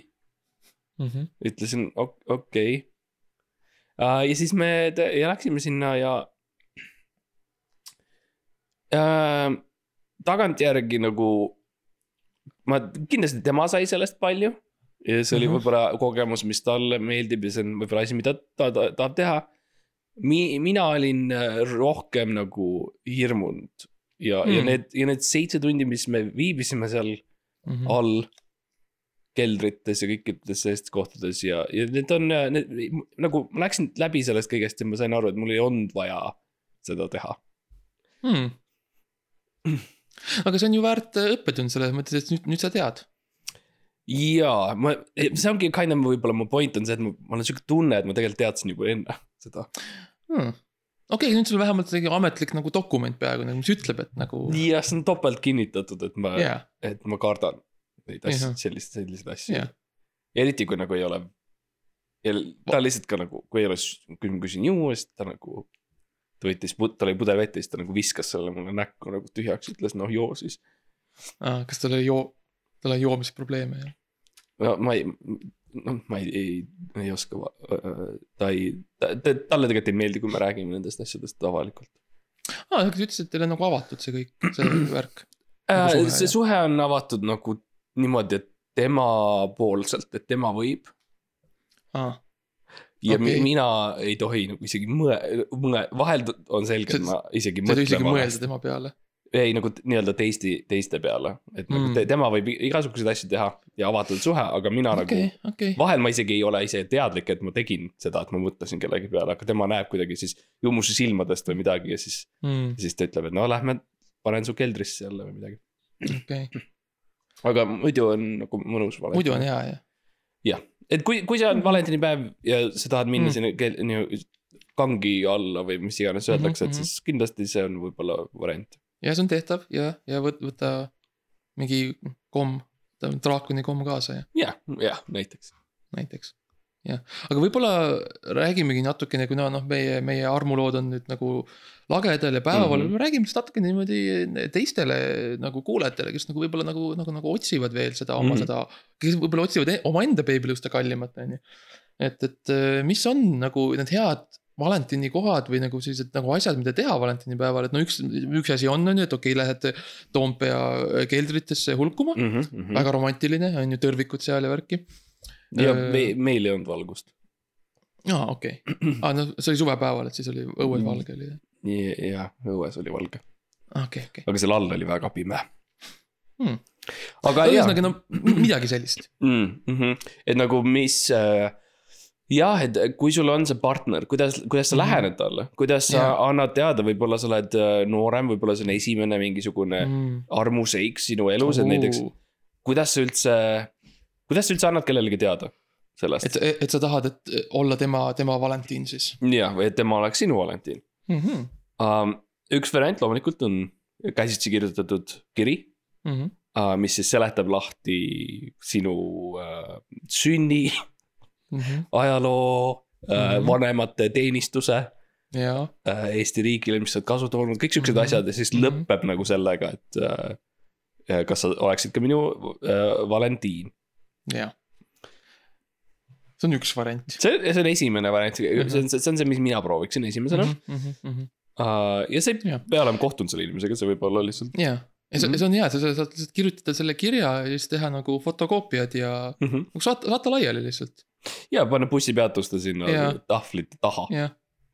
[SPEAKER 2] Mm -hmm.
[SPEAKER 3] ütlesin ok- okei okay. uh,. ja siis me ja läksime sinna ja uh,. tagantjärgi nagu. ma kindlasti tema sai sellest palju ja see oli
[SPEAKER 2] Mhm.
[SPEAKER 3] võib-olla kogemus, mis talle meeldib ja see on võib-olla asi, mida ta, ta tahab teha. Mi-, mina olin äh, rohkem nagu hirmunud ja mm., ja
[SPEAKER 2] Mm.
[SPEAKER 3] need, ja need seitse tundi, mis me viibisime seal
[SPEAKER 2] Mm -hmm.
[SPEAKER 3] all keldrites ja kõikides sellistes kohtades ja, ja need on need, nagu ma läksin läbi sellest kõigest ja ma sain aru, et mul ei olnud vaja seda teha.
[SPEAKER 2] hmm.. aga see on ju väärt äh, õppetund selles mõttes, et nüüd, nüüd sa tead.
[SPEAKER 3] ja ma, see ongi kind of võib-olla mu point on see, et ma, mul on siuke tunne, et ma tegelikult teadsin juba enne seda.
[SPEAKER 2] Hmm. okei okay,, nüüd sul vähemalt mingi ametlik nagu dokument peaaegu nagu, mis ütleb, et nagu.
[SPEAKER 3] ja see on topelt kinnitatud, et ma yeah.,
[SPEAKER 2] jaa,
[SPEAKER 3] et ma kardan neid asju
[SPEAKER 2] Jah.,
[SPEAKER 3] selliseid, selliseid asju
[SPEAKER 2] Jah.
[SPEAKER 3] eriti kui nagu ei ole. ta lihtsalt ka nagu, kui ei ole, kui ma küsin juua, siis ta nagu. Ta võttis, tal oli pudel vett ja siis ta nagu viskas selle mulle näkku nagu tühjaks, ütles noh joo siis.
[SPEAKER 2] ah, kas tal oli joo-, tal on joomisprobleeme ja.
[SPEAKER 3] no ma ei, noh, ma ei, ei, ei oska, ta ei, ta, ta, talle tegelikult ei meeldi, kui me räägime nendest asjadest avalikult
[SPEAKER 2] aa, sa ütlesid, et teil on nagu avatud see kõik, see värk.
[SPEAKER 3] äh,
[SPEAKER 2] suhe,.
[SPEAKER 3] see
[SPEAKER 2] jah.
[SPEAKER 3] suhe on avatud nagu niimoodi, et temapoolselt, et tema võib
[SPEAKER 2] aa,
[SPEAKER 3] ja okay. mina ei tohi nagu isegi mõe-, mõe-, vahel on selge, et ma isegi
[SPEAKER 2] sa ei tohi isegi
[SPEAKER 3] mõtlen
[SPEAKER 2] mõelda tema peale.
[SPEAKER 3] ei nagu nii-öelda teiste, teiste peale, et nagu
[SPEAKER 2] Mm.
[SPEAKER 3] te, tema võib igasuguseid asju teha ja avatud suhe, aga mina
[SPEAKER 2] okei
[SPEAKER 3] nagu,
[SPEAKER 2] okei,
[SPEAKER 3] vahel ma isegi ei ole ise teadlik, et ma tegin seda, et ma mõtlesin kellegi peale, aga tema näeb kuidagi siis jumuse silmadest või midagi ja siis, siis ta ütleb, et no lähme, panen su keldrisse jälle või midagi.
[SPEAKER 2] okei,
[SPEAKER 3] aga muidu on nagu mõnus.
[SPEAKER 2] muidu on hea jah.
[SPEAKER 3] Et kui, kui see on valentinipäev ja sa tahad minna
[SPEAKER 2] Mm.
[SPEAKER 3] sinna kel- nii kangi alla või mis iganes öeldakse mm,
[SPEAKER 2] Mhm,
[SPEAKER 3] -hmm. et siis kindlasti see on võib-olla variant.
[SPEAKER 2] ja see on tehtav ja, ja võt-, võta mingi komm, draakoni komm kaasa ja
[SPEAKER 3] jah, jah, näiteks.
[SPEAKER 2] näiteks. jah, aga võib-olla räägimegi natukene, kuna noh, meie, meie armulood on nüüd nagu lagedal ja päeval mm. -hmm. räägime siis natukene niimoodi teistele nagu kuulajatele, kes nagu võib-olla nagu, nagu, nagu otsivad veel seda oma mm. -hmm. seda, kes võib-olla otsivad e- omaenda beebiluste kallimat, on ju. et, et äh, mis on nagu need head valentini kohad või nagu sellised nagu asjad, mida teha valentinipäeval, et no üks, üks asi on, on ju, et okei okay,, lähed Toompea keldritesse hulkuma mm,
[SPEAKER 3] Mm
[SPEAKER 2] -hmm. väga romantiline, on ju, tõrvikud seal ja värki.
[SPEAKER 3] Ja me, meil ei olnud valgust.
[SPEAKER 2] aa, okei okay., aa no see oli suvepäeval, et siis oli õues
[SPEAKER 3] Mm.
[SPEAKER 2] valge oli,
[SPEAKER 3] jah, õues oli valge,
[SPEAKER 2] okei, okei.
[SPEAKER 3] aga seal all oli väga pime
[SPEAKER 2] Hmm.
[SPEAKER 3] aga
[SPEAKER 2] ühesõnaga no midagi sellist,
[SPEAKER 3] mm,. -hmm. et nagu mis äh, jah, et kui sul on see partner, kuidas, kuidas sa mm -hmm. lähened talle, kuidas sa yeah. annad teada, võib-olla sa oled äh, noorem, võib-olla see on esimene mingisugune mm.
[SPEAKER 2] mm..
[SPEAKER 3] armuseik sinu elus, et näiteks kuidas sa üldse, kuidas sa üldse annad kellelegi teada sellest
[SPEAKER 2] et, et sa tahad, et olla tema, tema Valentiin siis
[SPEAKER 3] jah, või et tema oleks sinu Valentiin
[SPEAKER 2] mm. -hmm.
[SPEAKER 3] um,. üks variant loomulikult on käsitsi kirjutatud kiri
[SPEAKER 2] Mm -hmm.
[SPEAKER 3] uh,, mis siis seletab lahti sinu uh, sünni,
[SPEAKER 2] Mm -hmm.
[SPEAKER 3] ajaloo uh,,
[SPEAKER 2] Mhm.
[SPEAKER 3] vanemate teenistuse
[SPEAKER 2] ja,
[SPEAKER 3] uh, Eesti riigile, mis sa oled kasu toonud, kõik siuksed mm. -hmm. asjad ja siis mm. -hmm. lõpeb nagu sellega, et uh, kas sa oleksid ka minu uh, Valentiin
[SPEAKER 2] jah. see on üks variant.
[SPEAKER 3] see, see on esimene variant, see on, see on see, mis mina prooviksin esimesena mm.
[SPEAKER 2] mm. -hmm.
[SPEAKER 3] -hmm. ja see ei
[SPEAKER 2] Jah.
[SPEAKER 3] pea olema kohtunud selle inimesega, see võib olla lihtsalt
[SPEAKER 2] ja, ja see,
[SPEAKER 3] Mhm.
[SPEAKER 2] see on hea, sa sa saad lihtsalt kirjutada selle kirja ja siis teha nagu fotokoopiad ja
[SPEAKER 3] mm. -hmm.
[SPEAKER 2] nagu saata, saata laiali lihtsalt,
[SPEAKER 3] ja panna bussipeatuste sinna
[SPEAKER 2] Jaa.
[SPEAKER 3] tahvlite taha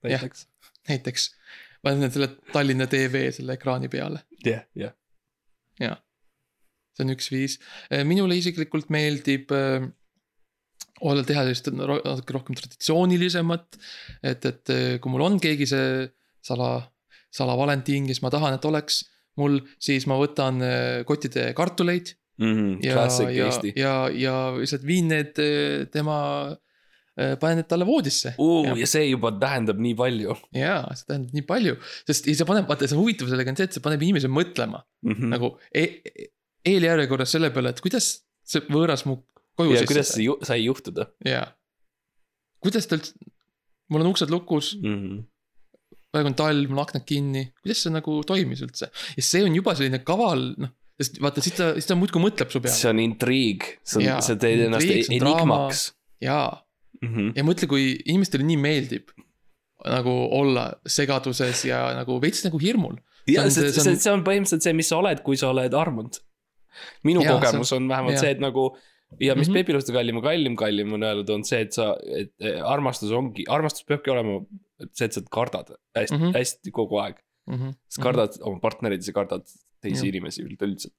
[SPEAKER 3] näiteks.
[SPEAKER 2] näiteks. panen selle Tallinna TV selle ekraani peale,
[SPEAKER 3] jah, jah.
[SPEAKER 2] See on üks viis. minule isiklikult meeldib äh, olla, teha sellist natuke rohkem traditsioonilisemat. et, et äh, kui mul on keegi see sala, salavalentiin, kes ma tahan, et oleks mul, siis ma võtan äh, kottide kartuleid ja,
[SPEAKER 3] Classic
[SPEAKER 2] ja
[SPEAKER 3] Eesti,.
[SPEAKER 2] ja, ja lihtsalt viin need äh, tema, panen need talle voodisse.
[SPEAKER 3] ja. ja see juba tähendab nii palju
[SPEAKER 2] jaa, see tähendab nii palju, sest ja see paneb, vaata, see huvitav sellega on see, et see paneb inimese mõtlema
[SPEAKER 3] mm. -hmm.
[SPEAKER 2] nagu e e eeljärjekorras selle peale, et kuidas see võõras mu koju
[SPEAKER 3] ja
[SPEAKER 2] sisse
[SPEAKER 3] kuidas see ju, sai juhtuda
[SPEAKER 2] jaa. kuidas ta üldse, mul on uksed lukus,
[SPEAKER 3] mm? -hmm.
[SPEAKER 2] praegu on talv, mul aknad kinni, kuidas see nagu toimis üldse? ja see on juba selline kaval, noh, sest vaata, siis ta, siis ta muudkui mõtleb su peale.
[SPEAKER 3] see on intriig, see on, sa teed ennast enigmaks
[SPEAKER 2] jaa,
[SPEAKER 3] mm. -hmm.
[SPEAKER 2] ja mõtle, kui inimestele nii meeldib nagu olla segaduses ja nagu veits nagu hirmul.
[SPEAKER 3] ja see,
[SPEAKER 2] see-
[SPEAKER 3] see,
[SPEAKER 2] see on
[SPEAKER 3] põhimõtteliselt see, mis sa oled, kui sa oled armunud. Minu ja, kogemus on vähemalt
[SPEAKER 2] jaa.
[SPEAKER 3] see, et nagu ja mis mm
[SPEAKER 2] Mhm.
[SPEAKER 3] -hmm. Peep Iluste kallim ja kallim, kallim on öeldud, on see, et sa, et armastus ongi, armastus peabki olema see, et sa kardad hästi mm,
[SPEAKER 2] Mhm.
[SPEAKER 3] -hmm. hästi kogu aeg.
[SPEAKER 2] Mhm.
[SPEAKER 3] sa kardad mm -hmm. oma partnereid, sa kardad teisi
[SPEAKER 2] Jah.
[SPEAKER 3] inimesi üleüldse.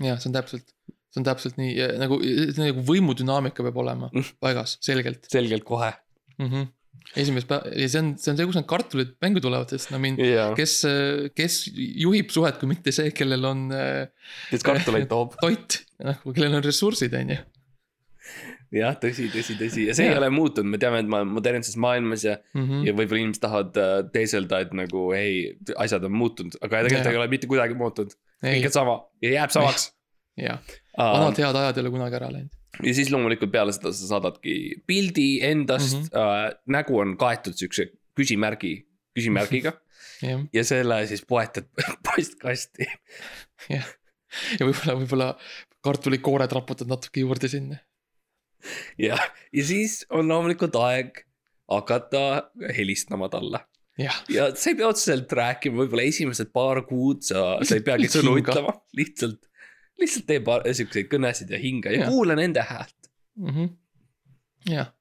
[SPEAKER 2] jah, see on täpselt, see on täpselt nii nagu, nagu võimudünaamika peab olema
[SPEAKER 3] Mm.
[SPEAKER 2] paigas, selgelt
[SPEAKER 3] selgelt kohe.
[SPEAKER 2] mm. -hmm. Esimest päeva ja see on, see on see, kus need kartulid mängu tulevad, sest I mean,
[SPEAKER 3] jaa,
[SPEAKER 2] kes, kes juhib suhet, kui mitte see, kellel on äh,
[SPEAKER 3] kes kartuleid toob.
[SPEAKER 2] toit, noh, kellel on ressursid, on ju.
[SPEAKER 3] jah, tõsi, tõsi, tõsi ja see
[SPEAKER 2] Jaa.
[SPEAKER 3] ei ole muutunud, me teame, et ma modernses maailmas ja
[SPEAKER 2] Mhm.
[SPEAKER 3] ja võib-olla inimesed tahavad äh, teeselda, et nagu ei, asjad on muutunud, aga tegelikult ei ole mitte kuidagi muutunud. kõik on, sama ja jääb samaks.
[SPEAKER 2] jah, vanad head ajad ei ole kunagi ära läinud.
[SPEAKER 3] ja siis loomulikult peale seda sa saadadki pildi endast mm. -hmm. äh, nägu on kaetud siukse küsimärgi, küsimärgiga
[SPEAKER 2] jah,
[SPEAKER 3] ja selle siis poetad postkasti.
[SPEAKER 2] jah. ja võib-olla, võib-olla kartulikoored raputad natuke juurde sinna.
[SPEAKER 3] ja, ja siis on loomulikult aeg hakata helistama talle
[SPEAKER 2] jah,
[SPEAKER 3] ja sa ei pea otseselt rääkima, võib-olla esimesed paar kuud sa, sa ei peagi sõnu ütlema, lihtsalt, lihtsalt tee paar siukseid kõnesid ja hinga ja
[SPEAKER 2] Jah.
[SPEAKER 3] kuula nende häält.
[SPEAKER 2] Mhm. jah.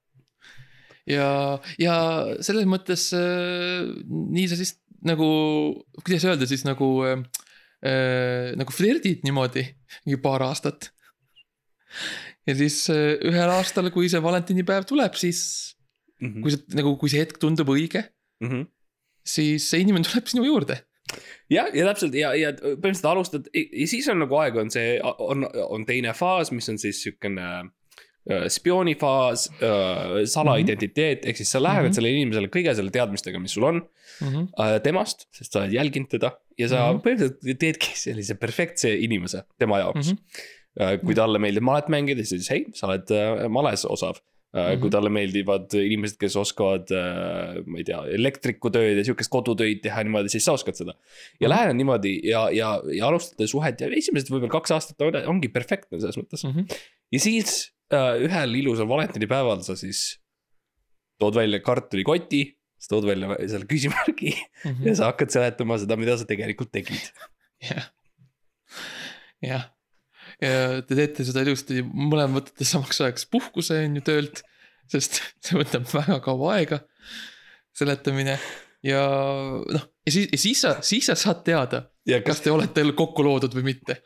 [SPEAKER 2] ja, ja selles mõttes äh, nii sa siis nagu, kuidas öelda siis nagu äh,, äh, nagu flirdid niimoodi mingi paar aastat. ja siis äh, ühel aastal, kui see valentinipäev tuleb, siis
[SPEAKER 3] Mhm.
[SPEAKER 2] kui see nagu, kui see hetk tundub õige, siis see inimene tuleb sinu juurde.
[SPEAKER 3] jah, ja täpselt ja, ja põhimõtteliselt alustad ja siis on nagu aega on see, on, on teine faas, mis on siis siukene äh, spioonifaas äh,, salaidentiteet, ehk siis sa lähed mm. -hmm. sellele inimesele kõige selle teadmistega, mis sul on äh, temast, sest sa oled jälginud teda ja sa mm. -hmm. põhimõtteliselt teedki sellise perfektse inimese tema jaoks mm. -hmm. kui talle meeldib malet mängida, siis hei, sa oled äh, males osav. Mm -hmm. kui
[SPEAKER 2] Mhm.
[SPEAKER 3] talle meeldivad inimesed, kes oskavad, ma ei tea, elektrikutööd ja sihukest kodutöid teha niimoodi, siis sa oskad seda. ja
[SPEAKER 2] Mhm.
[SPEAKER 3] lähened niimoodi ja, ja, ja alustate suhet ja esimesed võib-olla kaks aastat on, ongi perfektne selles mõttes.
[SPEAKER 2] Mhm.
[SPEAKER 3] ja siis äh, ühel ilusal valentinipäeval sa siis tood välja kartulikoti, sa tood välja selle küsimärgi
[SPEAKER 2] Mhm.
[SPEAKER 3] ja sa hakkad seletama seda, mida sa tegelikult tegid.
[SPEAKER 2] jah, jah. Ja te teete seda ilusti, mõlemad võtate samaks ajaks puhkuse on ju töölt, sest see võtab väga kaua aega, seletamine ja noh, ja siis, ja siis sa, siis sa saad teada,
[SPEAKER 3] ja
[SPEAKER 2] kas
[SPEAKER 3] kas,
[SPEAKER 2] te olete kokku loodud või mitte.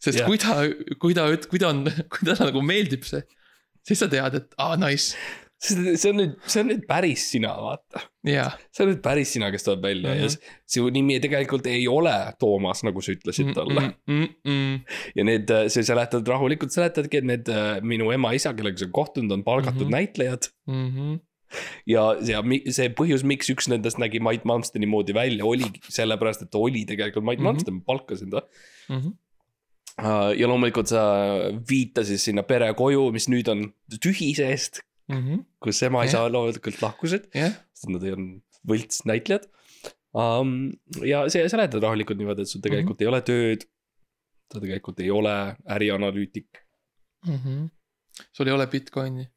[SPEAKER 2] sest
[SPEAKER 3] Jah.
[SPEAKER 2] kui ta, kui ta, kui ta on, kui talle nagu meeldib see, siis sa tead, et aa ah, nice,
[SPEAKER 3] see on nüüd, see on nüüd päris sina, vaata.
[SPEAKER 2] jaa.
[SPEAKER 3] see on nüüd päris sina, kes tuleb välja mm -hmm. ja
[SPEAKER 2] Mhm.
[SPEAKER 3] s- su nimi tegelikult ei ole Toomas, nagu sa ütlesid talle mm.
[SPEAKER 2] mm, mm,
[SPEAKER 3] ja need, sa seletad rahulikult, seletadki, et need äh, minu ema-isa, kellega sa kohtunud, on palgatud mm. -hmm. näitlejad.
[SPEAKER 2] mm, mm,
[SPEAKER 3] ja, ja see põhjus, miks üks nendest nägi Mait Malmsteni moodi välja, oligi sellepärast, et ta oli tegelikult Mait
[SPEAKER 2] Mhm.
[SPEAKER 3] Malmsten, ma palkasin ta.
[SPEAKER 2] mm,
[SPEAKER 3] ja loomulikult sa viitasid sinna perekoju, mis nüüd on tühi seest,
[SPEAKER 2] mm,
[SPEAKER 3] kus ema-isa loomulikult lahkusid,
[SPEAKER 2] jah,
[SPEAKER 3] sest nad ei olnud võltsnäitlejad um,. ja see seletad rahulikult niimoodi, et sul tegelikult mm -hmm. ei ole tööd. sa tegelikult ei ole ärianalüütik.
[SPEAKER 2] mm. -hmm. sul ei ole Bitcoini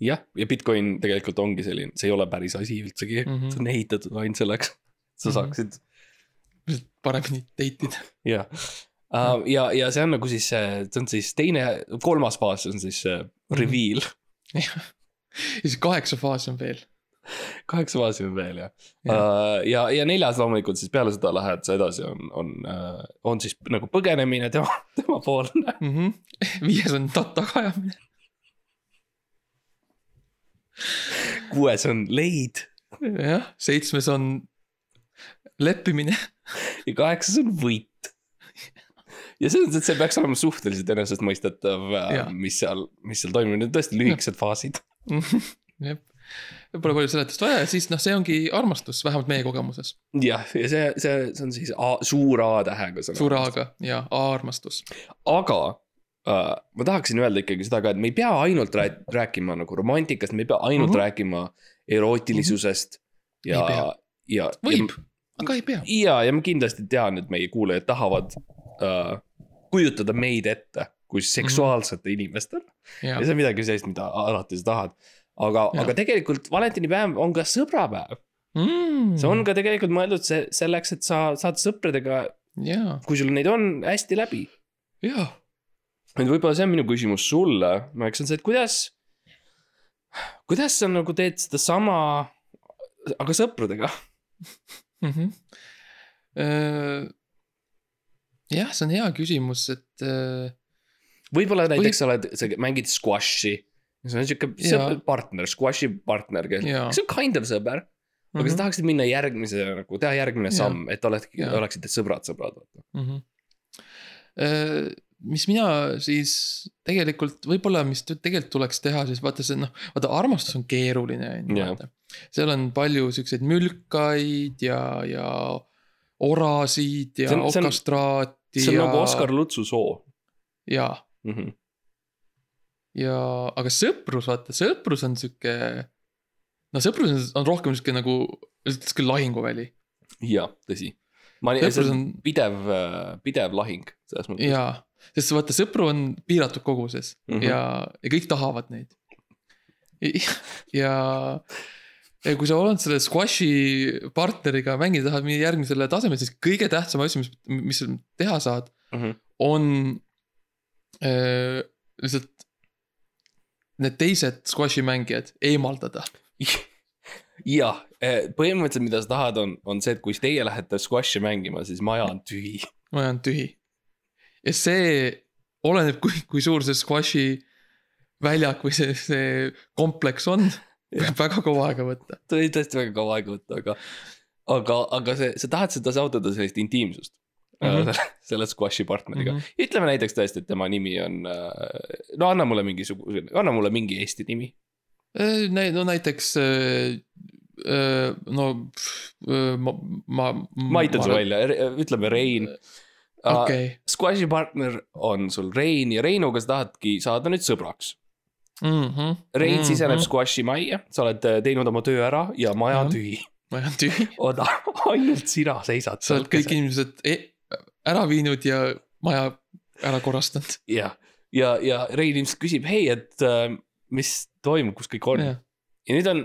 [SPEAKER 3] jah, ja Bitcoin tegelikult ongi selline, see ei ole päris asi üldsegi mm,
[SPEAKER 2] Mhm.
[SPEAKER 3] -hmm. see on ehitatud ainult selleks, sa
[SPEAKER 2] Mhm.
[SPEAKER 3] saaksid
[SPEAKER 2] lihtsalt paremini date ida.
[SPEAKER 3] jah uh,. ja, ja see on nagu siis see, see on siis teine, kolmas faas on siis see reveal.
[SPEAKER 2] Ja siis kaheksa faasi on veel.
[SPEAKER 3] kaheksa faasi on veel jah
[SPEAKER 2] Jah.
[SPEAKER 3] uh,. ja, ja neljas loomulikult siis peale seda lähed sa edasi on, on uh,, on siis nagu põgenemine tema, tema poolne.
[SPEAKER 2] mm. -hmm. viies on ta tagaajamine.
[SPEAKER 3] kuues on leid
[SPEAKER 2] jah, seitsmes on leppimine.
[SPEAKER 3] ja kaheksas on võit. ja selles mõttes, et see peaks olema suhteliselt enesestmõistetav,
[SPEAKER 2] Jaa.
[SPEAKER 3] mis seal, mis seal toimub, need on tõesti lühikesed faasid.
[SPEAKER 2] jah, pole palju seletust vaja ja siis noh, see ongi armastus, vähemalt meie kogemuses.
[SPEAKER 3] jah, ja see, see, see on siis A, suur A tähega sõna.
[SPEAKER 2] suure A-ga ja A-armastus.
[SPEAKER 3] aga uh, ma tahaksin öelda ikkagi seda ka, et me ei pea ainult rää- rääkima nagu romantikast, me ei pea ainult mm. -hmm. rääkima erootilisusest ja
[SPEAKER 2] Ei pea.,
[SPEAKER 3] ja.
[SPEAKER 2] võib, aga ei pea.
[SPEAKER 3] ja, ja ma kindlasti tean, et meie kuulajad tahavad uh, kujutada meid ette kui seksuaalsete mm -hmm. inimestena.
[SPEAKER 2] ja
[SPEAKER 3] ja, see on midagi sellist, mida alati sa tahad. aga,
[SPEAKER 2] Jah.
[SPEAKER 3] aga tegelikult valentinipäev on ka sõbrapäev,
[SPEAKER 2] mm,
[SPEAKER 3] see on ka tegelikult mõeldud see selleks, et sa saad sõpradega,
[SPEAKER 2] ja,
[SPEAKER 3] kui sul neid on, hästi läbi
[SPEAKER 2] ja
[SPEAKER 3] et võib-olla see on minu küsimus sulle, Max, on see, et kuidas, kuidas sa nagu teed sedasama, aga sõpradega.
[SPEAKER 2] mm. -hmm. jah, see on hea küsimus, et
[SPEAKER 3] võib-olla
[SPEAKER 2] Või-
[SPEAKER 3] näiteks sa oled, sa mängid squash'i. see on siuke
[SPEAKER 2] Jaa.
[SPEAKER 3] sõber- partner, squash'i partner, kes, see on kind of sõber. aga
[SPEAKER 2] mhm,
[SPEAKER 3] sa tahaksid minna järgmise nagu teha järgmine
[SPEAKER 2] Jaa.
[SPEAKER 3] samm, et olekski,
[SPEAKER 2] Jaa.
[SPEAKER 3] oleksite sõbrad, sõbrad.
[SPEAKER 2] mm. -hmm. mis mina siis tegelikult võib-olla, mis tegelikult tuleks teha, siis vaata see noh, vaata armastus on keeruline on ju vaata. seal on palju siukseid mülkaid ja, ja orasid ja
[SPEAKER 3] See on- see on-
[SPEAKER 2] okastraati
[SPEAKER 3] see on
[SPEAKER 2] ja.
[SPEAKER 3] nagu Oskar Lutsu soo
[SPEAKER 2] jaa,
[SPEAKER 3] mm. -hmm.
[SPEAKER 2] ja aga sõprus, vaata sõprus on sihuke. no sõprus on, on rohkem sihuke nagu, sihuke lahinguväli
[SPEAKER 3] jah, tõsi. ma,
[SPEAKER 2] Sõprus
[SPEAKER 3] see on
[SPEAKER 2] on-
[SPEAKER 3] pidev, pidev lahing selles mõttes.
[SPEAKER 2] jaa, sest vaata sõpru on piiratud koguses mm. -hmm. ja, ja kõik tahavad neid. ja, ja kui sa oled selle squash'i partneriga mängida tahad minna järgmisele tasemele, siis kõige tähtsam asi, mis, mis sa teha saad,
[SPEAKER 3] Mhm.
[SPEAKER 2] on äh, lihtsalt need teised squash'i mängijad eemaldada.
[SPEAKER 3] jah, põhimõtteliselt, mida sa tahad, on, on see, et kui teie lähete squash'i mängima, siis maja on tühi.
[SPEAKER 2] maja on tühi. ja see oleneb, kui, kui suur see squash'i väljak või see, see kompleks on. võib väga kaua aega võtta.
[SPEAKER 3] tõesti väga kaua aega võtta, aga, aga, aga see, sa tahad seda saavutada sellist intiimsust mm.
[SPEAKER 2] Mhm.
[SPEAKER 3] -hmm. selle squash'i partneriga mm.
[SPEAKER 2] Mhm.
[SPEAKER 3] -hmm. ütleme näiteks tõesti, et tema nimi on, no anna mulle mingisugune, anna mulle mingi Eesti nimi.
[SPEAKER 2] no näiteks. no äh, ma, ma.
[SPEAKER 3] ma aitan su. välja, ütleme Rein.
[SPEAKER 2] okei,
[SPEAKER 3] Squash'i partner on sul Rein ja Reinuga sa tahadki saada nüüd sõbraks.
[SPEAKER 2] Mhm.
[SPEAKER 3] Rein siseneb squash'i majja, sa oled äh, teinud oma töö ära ja maja on
[SPEAKER 2] Jah.
[SPEAKER 3] tühi.
[SPEAKER 2] maja on tühi,
[SPEAKER 3] oota, ainult sina seisad
[SPEAKER 2] sa oled kõik. inimesed e ära viinud ja maja ära korrastanud.
[SPEAKER 3] jah, ja, ja Rein ilmselt küsib, hei, et äh, mis toimub, kus kõik on ja, ja nüüd on,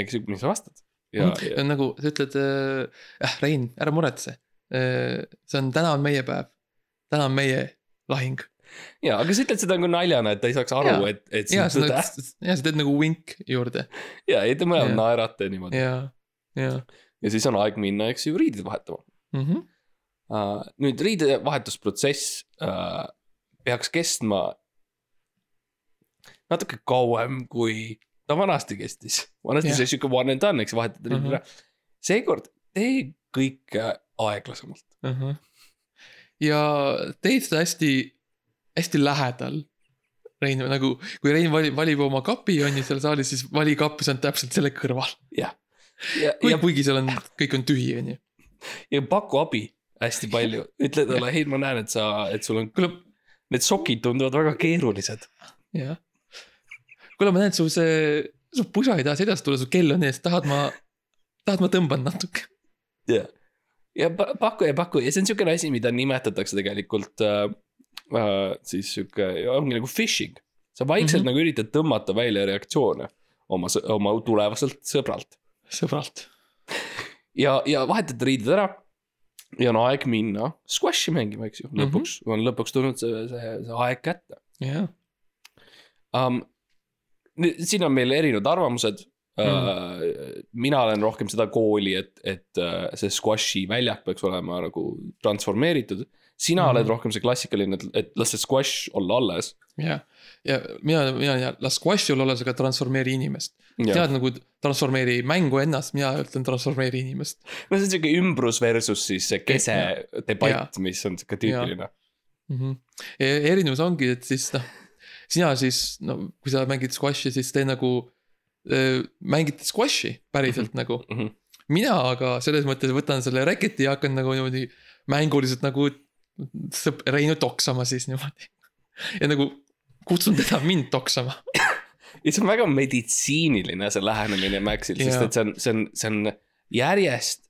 [SPEAKER 3] eks, mis sa vastad. ja, ja
[SPEAKER 2] on nagu sa ütled, äh Rein, ära muretse. see on, täna on meie päev. täna on meie lahing.
[SPEAKER 3] ja, aga sa ütled seda nagu naljana, et ta ei saaks aru et, et see
[SPEAKER 2] ja
[SPEAKER 3] on
[SPEAKER 2] sa ja teed nagu vink juurde
[SPEAKER 3] ja, ja te mõlemad naerate niimoodi ja.
[SPEAKER 2] ja, ja
[SPEAKER 3] ja siis on aeg minna, eks ju, riideid vahetama
[SPEAKER 2] mm. -hmm.
[SPEAKER 3] uh,. nüüd riidevahetusprotsess uh, peaks kestma natuke kauem, kui ta vanasti kestis. vanasti
[SPEAKER 2] Jah.
[SPEAKER 3] see sihuke one and done, eks vahetad riided
[SPEAKER 2] Mhm.
[SPEAKER 3] ära. seekord tee kõike aeglasemalt.
[SPEAKER 2] Uh -huh. ja teed seda hästi, hästi lähedal. Rein nagu, kui Rein valib, valib oma kapi on ju seal saalis, siis vali kapp, see on täpselt selle kõrval.
[SPEAKER 3] ja, ja,
[SPEAKER 2] ja
[SPEAKER 3] ja,
[SPEAKER 2] kuigi seal on, kõik on tühi, on ju.
[SPEAKER 3] ja paku abi hästi palju, ütle talle, hei, ma näen, et sa, et sul on,
[SPEAKER 2] kuule,
[SPEAKER 3] need sokid tunduvad väga keerulised.
[SPEAKER 2] jah. kuule, ma näen, su see, su pusa ei taha seljas tulla, su kell on ees, tahad ma, tahad ma tõmban natuke.
[SPEAKER 3] ja, ja pa- paku ja paku ja see on siukene asi, mida nimetatakse tegelikult äh, äh, siis sihuke, ongi nagu phishing. sa vaikselt mm. -hmm. nagu üritad tõmmata välja reaktsioone oma, oma tulevaselt sõbralt.
[SPEAKER 2] sõbralt.
[SPEAKER 3] ja, ja vahetad riided ära. Ja on aeg minna squash'i mängima, eks ju, lõpuks mm -hmm. on lõpuks tulnud see, see, see aeg kätte
[SPEAKER 2] jah,
[SPEAKER 3] um,. siin on meil erinevad arvamused
[SPEAKER 2] Mhm.
[SPEAKER 3] uh,. mina olen rohkem seda kooli, et, et uh, see squash'i väljak peaks olema nagu transformeeritud. sina mm
[SPEAKER 2] Mhm.
[SPEAKER 3] -hmm. oled rohkem see klassikaline, et, et las see squash olla alles.
[SPEAKER 2] jah. Ja mina, mina ja las squash'il olla, aga transformeeri inimest. tead nagu transformeeri mängu ennast, mina ütlen transformeeri inimest.
[SPEAKER 3] no see on siuke ümbrus versus siis see kese
[SPEAKER 2] Ja.
[SPEAKER 3] debatt, mis on siuke tüüpiline.
[SPEAKER 2] mm. -hmm. erinevus ongi, et siis noh, sina siis, no kui sa mängid squash'i, siis te nagu äh, mängite squash'i päriselt mm -hmm. nagu.
[SPEAKER 3] Mhm.
[SPEAKER 2] mina aga selles mõttes võtan selle reketi ja hakkan nagu niimoodi mänguliselt nagu Reinu toksama siis niimoodi. ja nagu kutsun teda mind toksama.
[SPEAKER 3] ja see on väga meditsiiniline, see lähenemine Maxil, sest et see on, see on, see on järjest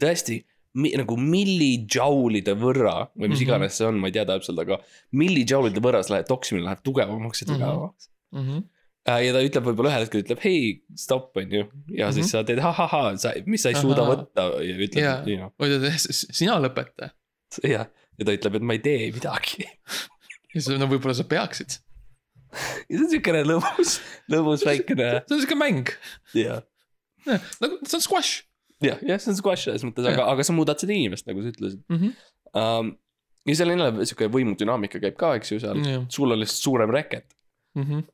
[SPEAKER 3] tõesti mi, nagu millijoulide võrra või mis
[SPEAKER 2] Mhm.
[SPEAKER 3] iganes see on, ma ei tea täpselt, aga millijoulide võrra see läheb, toksimine läheb tugevamaks ja
[SPEAKER 2] Mhm.
[SPEAKER 3] tugevamaks mm.
[SPEAKER 2] mm. -hmm.
[SPEAKER 3] -hmm. ja ta ütleb võib-olla ühel hetkel ütleb hei, stopp, on ju. ja siis
[SPEAKER 2] Mhm.
[SPEAKER 3] sa teed ahahah, sa, mis sa ei suuda
[SPEAKER 2] Ahaa.
[SPEAKER 3] võtta ja ütled
[SPEAKER 2] Jaa.
[SPEAKER 3] you know,,
[SPEAKER 2] või ta, sina lõpeta.
[SPEAKER 3] jah. ja ta ütleb, et ma ei tee midagi.
[SPEAKER 2] ja siis no võib-olla sa peaksid.
[SPEAKER 3] ja see on siukene lõbus, lõbus väikene,
[SPEAKER 2] see on siuke mäng,
[SPEAKER 3] jah
[SPEAKER 2] nagu see on squash
[SPEAKER 3] jah, jah, see on squash selles mõttes, aga, aga sa muudad seda inimest, nagu sa ütlesid
[SPEAKER 2] mm. -hmm.
[SPEAKER 3] um,. ja seal on jälle sihuke võimudünaamika käib ka, eks ju, seal mm.,
[SPEAKER 2] jah,
[SPEAKER 3] sul on lihtsalt suurem reket.
[SPEAKER 2] Mhm.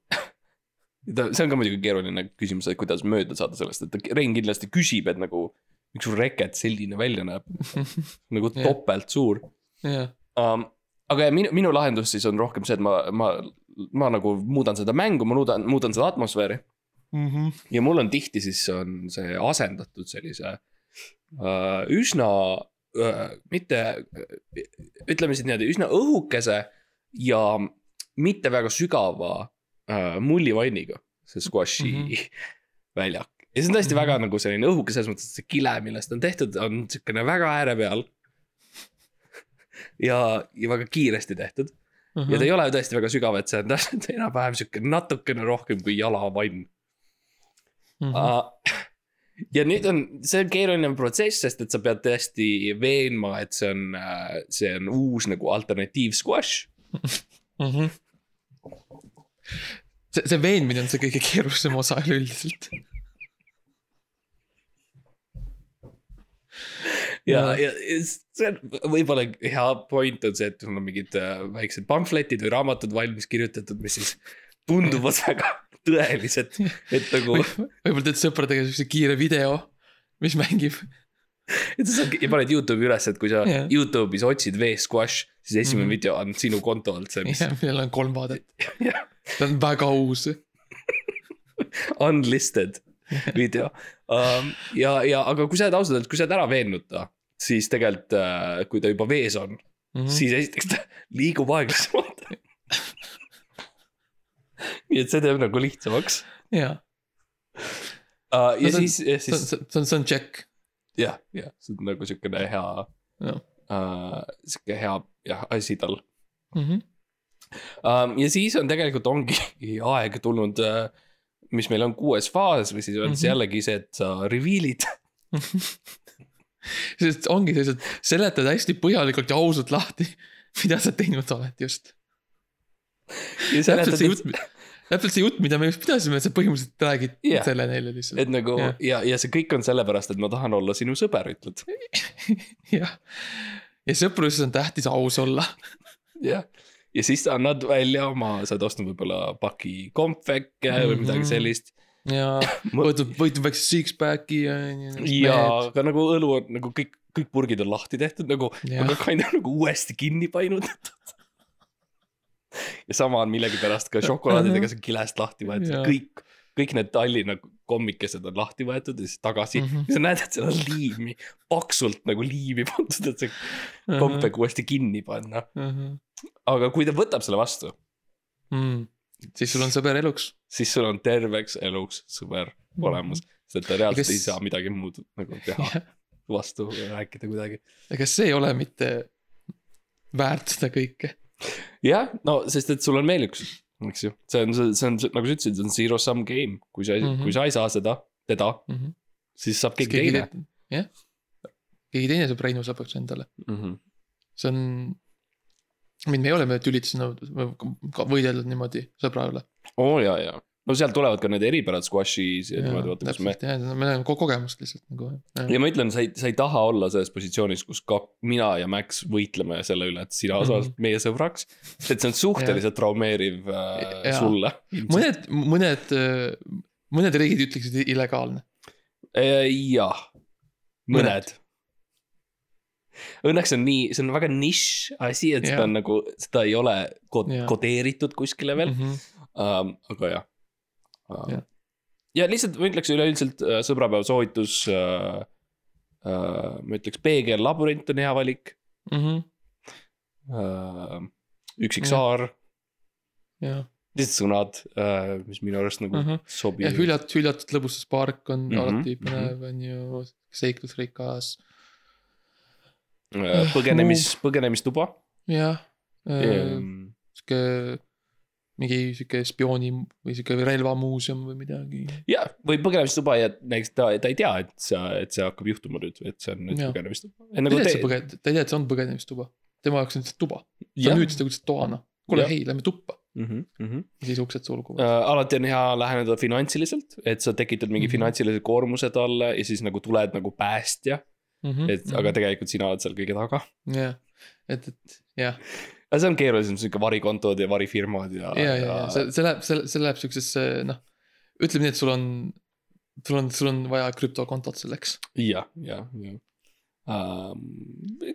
[SPEAKER 3] see on ka muidugi keeruline küsimus, et kuidas mööda saada sellest, et Rein kindlasti küsib, et nagu. miks sul reket selline välja näeb, nagu
[SPEAKER 2] Jah.
[SPEAKER 3] topelt suur
[SPEAKER 2] jah,
[SPEAKER 3] um,. aga minu, minu lahendus siis on rohkem see, et ma, ma, ma nagu muudan seda mängu, ma muudan, muudan seda atmosfääri.
[SPEAKER 2] Mhm.
[SPEAKER 3] ja mul on tihti siis on see asendatud sellise uh, üsna uh,, mitte, ütleme siis niimoodi üsna õhukese ja mitte väga sügava uh, mullivanniga, see squash'i mm. -hmm. väljak. ja see on tõesti mm. -hmm. väga nagu selline õhuke selles mõttes, et see kile, millest on tehtud, on siukene väga ääre peal. ja, ja väga kiiresti tehtud ja ta ei ole tõesti väga sügav, et see on täpselt enam-vähem sihuke natukene rohkem kui jalavann
[SPEAKER 2] Mhm.
[SPEAKER 3] uh,. ja nüüd on, see on keeruline protsess, sest et sa pead tõesti veenma, et see on, see on uus nagu alternatiiv squash.
[SPEAKER 2] Mhm. see, see veenmine on see kõige keerulisem osa üleüldiselt.
[SPEAKER 3] ja, ja ja võib-olla hea point on see, et sul on mingid äh, väiksed pamfletid või raamatud valmis kirjutatud, mis siis tunduvad väga tõelised, et nagu,
[SPEAKER 2] võib-olla teed sõpradega siukse kiire video, mis mängib.
[SPEAKER 3] et sa saad ja paned Youtube'i üles, et kui sa
[SPEAKER 2] Jah.
[SPEAKER 3] Youtube'is otsid V-squash, siis esimene
[SPEAKER 2] Mhm.
[SPEAKER 3] video on sinu konto alt see, mis
[SPEAKER 2] jah, millel on kolm vaadet. Ta on väga uus.
[SPEAKER 3] unlisted video um,. ja, ja aga kui sa oled ausalt öeldes, kui sa oled ära veennud ta, siis tegelikult äh,, kui ta juba vees on mm. -hmm. siis esiteks ta liigub aeglasemalt. nii et see teeb nagu lihtsamaks
[SPEAKER 2] jaa,
[SPEAKER 3] uh,. ja
[SPEAKER 2] No
[SPEAKER 3] siis, ja siis
[SPEAKER 2] see on, see on check.
[SPEAKER 3] jah, jah, see on nagu siukene hea
[SPEAKER 2] Jah.
[SPEAKER 3] uh,, sihuke hea jah asi tal
[SPEAKER 2] Mhm.
[SPEAKER 3] um,. ja siis on tegelikult ongi aeg tulnud uh, mis meil on kuues faas või siis on mm. -hmm. jällegi see, et sa reveal'id
[SPEAKER 2] sest ongi sellised, seletad hästi põhjalikult ja ausalt lahti, mida sa teinud oled just. täpselt see jutt, täpselt see jutt, mida me just pidasime, sa põhimõtteliselt räägid yeah. selle neile lihtsalt.
[SPEAKER 3] et nagu
[SPEAKER 2] Jah.
[SPEAKER 3] ja, ja see kõik on sellepärast, et ma tahan olla sinu sõber, ütled.
[SPEAKER 2] jah, ja sõpruses on tähtis aus olla.
[SPEAKER 3] jah, ja siis sa annad välja oma, sa oled ostnud võib-olla paki kompveke või midagi
[SPEAKER 2] Mhm.
[SPEAKER 3] sellist.
[SPEAKER 2] ja võtnud, võtnud väikse six-pack'i ja.
[SPEAKER 3] ja, aga nagu õlu on nagu kõik, kõik purgid on lahti tehtud nagu, aga kind of nagu uuesti kinni painutatud. ja sama on millegipärast ka šokolaadidega see kilest lahti võetud kõik, kõik need Tallinna kommikesed on lahti võetud ja siis tagasi mm. -hmm. ja sa näed, et seal on liimi, paksult nagu liimi pandud, et see kompvek uuesti kinni panna. aga kui ta võtab selle vastu,
[SPEAKER 2] mm.. siis sul on sõber eluks.
[SPEAKER 3] siis sul on terveks eluks sõber olemas, sest ta reaalselt
[SPEAKER 2] Kes-
[SPEAKER 3] ei saa midagi muud nagu teha, vastu rääkida kuidagi.
[SPEAKER 2] ega see ei ole mitte väärt seda kõike.
[SPEAKER 3] jah, no sest et sul on veel üks, eks ju, see on, see on nagu sa ütlesid, see on zero sum game, kui sa mm,
[SPEAKER 2] Mhm.
[SPEAKER 3] -hmm. kui sa ei saa seda, teda,
[SPEAKER 2] Mhm.
[SPEAKER 3] siis saab keegi
[SPEAKER 2] keegi
[SPEAKER 3] teine.
[SPEAKER 2] teine, jah. keegi teine saab Reinu lõpuks endale,
[SPEAKER 3] Mm -hmm.
[SPEAKER 2] see on. mind, me ei ole me tülitsanud, võidelnud niimoodi sõbra üle.
[SPEAKER 3] oo oh, ja, ja, no sealt tulevad ka need eripärad squash'is ja niimoodi, vaata, kus me.
[SPEAKER 2] on ko- kogemust lihtsalt nagu.
[SPEAKER 3] ja ma ütlen, sa ei, sa ei taha olla selles positsioonis, kus ka mina ja Max võitleme selle üle, et sina saad meie sõbraks. et see on suhteliselt traumeeriv äh, sulle.
[SPEAKER 2] mõned, mõned, mõned riigid ütleksid illegaalne.
[SPEAKER 3] jah, mõned. Õnneks on nii, see on väga nišš asi, et seda
[SPEAKER 2] Jah.
[SPEAKER 3] on nagu, seda ei ole kod-
[SPEAKER 2] Jah.
[SPEAKER 3] kodeeritud kuskile veel
[SPEAKER 2] Mhm.
[SPEAKER 3] um,, aga Jah.. Ja lihtsalt ma ütleks üleüldiselt uh, sõbrapäeva soovitus uh,. Uh, ma ütleks peegel labürint on hea valik
[SPEAKER 2] Mhm.
[SPEAKER 3] uh,. üksik
[SPEAKER 2] Jah.
[SPEAKER 3] saar, lihtsalt sõnad uh,, mis minu arust nagu uh. -huh.
[SPEAKER 2] ja
[SPEAKER 3] sobivad.
[SPEAKER 2] hüljat-, hüljatud lõbustuspark on
[SPEAKER 3] Mhm,
[SPEAKER 2] alati
[SPEAKER 3] mhm.
[SPEAKER 2] põnev, on ju, seiklusrikas,
[SPEAKER 3] Uh, põgenemis, põgenemistuba
[SPEAKER 2] jah.
[SPEAKER 3] um,.
[SPEAKER 2] sihuke, mingi sihuke spiooni või sihuke relvamuuseum või midagi.
[SPEAKER 3] jah, või põgenemistuba ja näiteks ta, ta ei tea, et sa, et see hakkab juhtuma nüüd, et see on nüüd
[SPEAKER 2] Jah.
[SPEAKER 3] põgenemistuba.
[SPEAKER 2] ta ei tea, et see põge-, ta ei tea, et see on põgenemistuba. tema jaoks on lihtsalt tuba. sa müüd seda kuidas toana. kuule, hei, lähme tuppa.
[SPEAKER 3] mm. -hmm, mm -hmm.
[SPEAKER 2] ja siis uksed sulguvad.
[SPEAKER 3] Uh, alati on hea läheneda finantsiliselt, et sa tekitad mingi mm
[SPEAKER 2] Mhm.
[SPEAKER 3] -hmm. finantsilise koormuse talle ja siis nagu tuled nagu päästja, et mm -hmm. aga tegelikult sina oled seal kõige taga.
[SPEAKER 2] Mhm. jah, et, et jah,
[SPEAKER 3] aga see on keerulisem, sihuke varikontod ja varifirmad ja.
[SPEAKER 2] ja, ja, ja see, see läheb, see, see läheb siuksesse noh, ütleme nii, et sul on, sul on, sul on vaja krüptokontot selleks.
[SPEAKER 3] jah, jah, jah um,.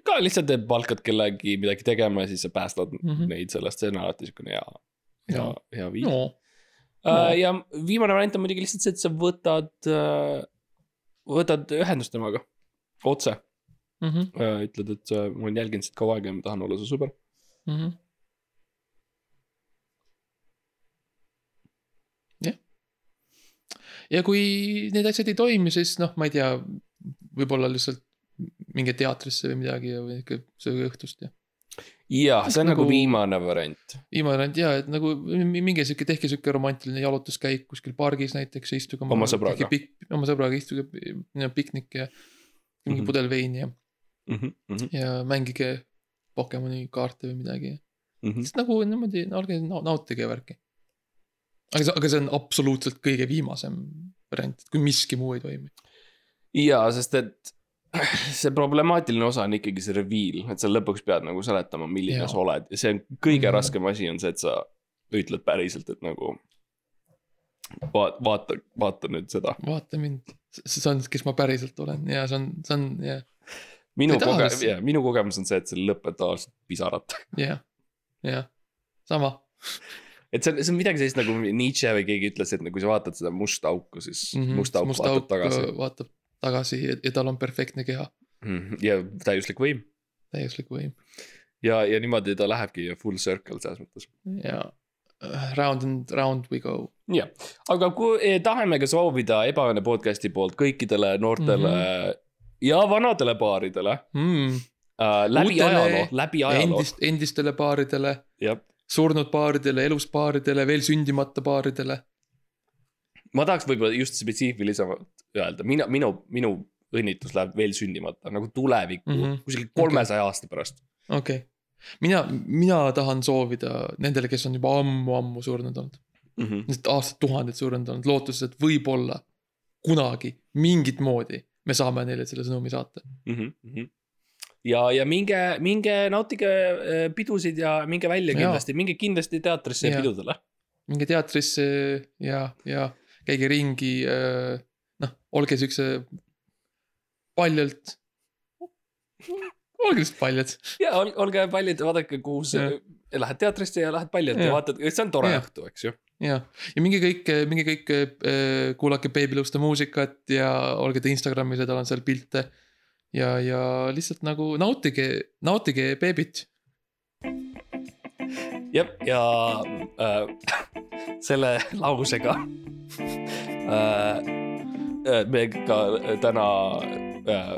[SPEAKER 3] ka lihtsalt, et palkad kellegi midagi tegema ja siis sa päästad mm. -hmm. neid sellest, see on alati siukene hea, hea hea viis
[SPEAKER 2] no
[SPEAKER 3] uh,. ja viimane variant on muidugi lihtsalt see, et sa võtad uh,, võtad ühendust temaga otse
[SPEAKER 2] mm. -hmm,
[SPEAKER 3] ütled, et ma olen jälginud sind kaua aega ja ma tahan olla su sõber.
[SPEAKER 2] Mm -hmm. jah. ja kui need asjad ei toimi, siis noh, ma ei tea, võib-olla lihtsalt minge teatrisse või midagi ja või ikka sööge õhtust ja.
[SPEAKER 3] jah, see on nagu
[SPEAKER 2] Nagu-
[SPEAKER 3] viimane variant.
[SPEAKER 2] viimane variant ja, et nagu mi- minge sihuke, tehke sihuke romantiline jalutuskäik kuskil pargis näiteks, istuge.
[SPEAKER 3] Oma sõbraga..
[SPEAKER 2] oma sõbraga istuge, piknik ja mingi mm. -hmm. pudel veini ja,
[SPEAKER 3] Mm -hmm,
[SPEAKER 2] ja mängige Pokemoni kaarte või midagi.
[SPEAKER 3] mm -hmm.
[SPEAKER 2] lihtsalt nagu niimoodi, olge, nautige värki. aga see, aga see on absoluutselt kõige viimasem variant, kui miski muu ei toimi.
[SPEAKER 3] jaa, sest et see problemaatiline osa on ikkagi see reveal, et sa lõpuks pead nagu seletama, milline
[SPEAKER 2] Jaa.
[SPEAKER 3] sa oled ja see on kõige
[SPEAKER 2] Mhm.
[SPEAKER 3] raskem asi on see, et sa ütled päriselt, et nagu. vaata, vaata, vaata nüüd seda.
[SPEAKER 2] vaata mind, see on, kes ma päriselt olen ja see on, see on jah,
[SPEAKER 3] minu kogemus, jah, minu kogemus on see, et see lõpeb tavaliselt pisarat.
[SPEAKER 2] jah, jah, sama
[SPEAKER 3] et see on, see on midagi sellist nagu Nietzsche või keegi ütles, et nagu kui sa vaatad seda musta auku, siis mm
[SPEAKER 2] mm.
[SPEAKER 3] -hmm. must auk vaatab tagasi.
[SPEAKER 2] vaatab tagasi ja, ja tal on perfektne keha,
[SPEAKER 3] ja täiuslik võim
[SPEAKER 2] täiuslik võim
[SPEAKER 3] ja, ja niimoodi ta lähebki full circle selles mõttes.
[SPEAKER 2] ja äh, round and round we go.
[SPEAKER 3] jah, aga kui eh, tahame ka soovida Ebaõnne podcast'i poolt kõikidele noortele mm. -hmm. Ja vanadele paaridele
[SPEAKER 2] Mm.
[SPEAKER 3] äh, läbi
[SPEAKER 2] Uutele
[SPEAKER 3] ajaloo, läbi ajaloo,
[SPEAKER 2] Endist, endistele paaridele,
[SPEAKER 3] jah.
[SPEAKER 2] surnud paaridele, elus paaridele, veel sündimata paaridele.
[SPEAKER 3] ma tahaks võib-olla just spetsiifilisemalt öelda, mina, minu, minu õnnitlus läheb veel sündimata nagu tulevikku mm. -hmm. kuskil kolmesaja okay. aasta pärast.
[SPEAKER 2] okei okay., mina, mina tahan soovida nendele, kes on juba ammu-ammu surnud olnud,
[SPEAKER 3] Mm -hmm.
[SPEAKER 2] aastatuhanded surnud olnud, lootuses, et võib-olla kunagi mingit moodi me saame neile selle sõnumi saata.
[SPEAKER 3] mm. -hmm. ja, ja minge, minge nautige äh, pidusid ja minge välja kindlasti, minge kindlasti teatrisse ja pidudele.
[SPEAKER 2] minge teatrisse ja, ja käige ringi, noh, olge siukse paljalt. olge lihtsalt paljad,
[SPEAKER 3] ja ol, olge paljud, vaadake, kuhu
[SPEAKER 2] Jah.
[SPEAKER 3] Lähed teatrisse ja lähed paljalt ja
[SPEAKER 2] Jah.
[SPEAKER 3] vaatad, see on tore
[SPEAKER 2] Jah.
[SPEAKER 3] õhtu, eks ju.
[SPEAKER 2] ja, ja minge kõik, minge kõik äh, kuulake Babyluste muusikat ja olge ta Instagramis ja tal on seal pilte. ja, ja lihtsalt nagu nautige, nautige beebit.
[SPEAKER 3] jah, ja äh, selle lausega äh, äh, me ka täna äh,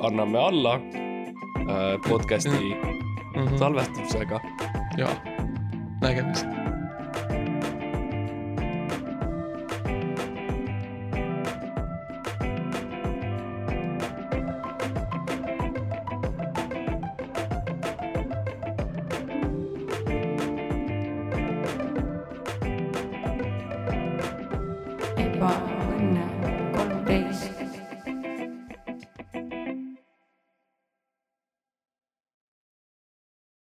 [SPEAKER 3] anname alla äh, podcast'i
[SPEAKER 2] Mhm.
[SPEAKER 3] -hmm. salvestusega.
[SPEAKER 2] ja nägemist.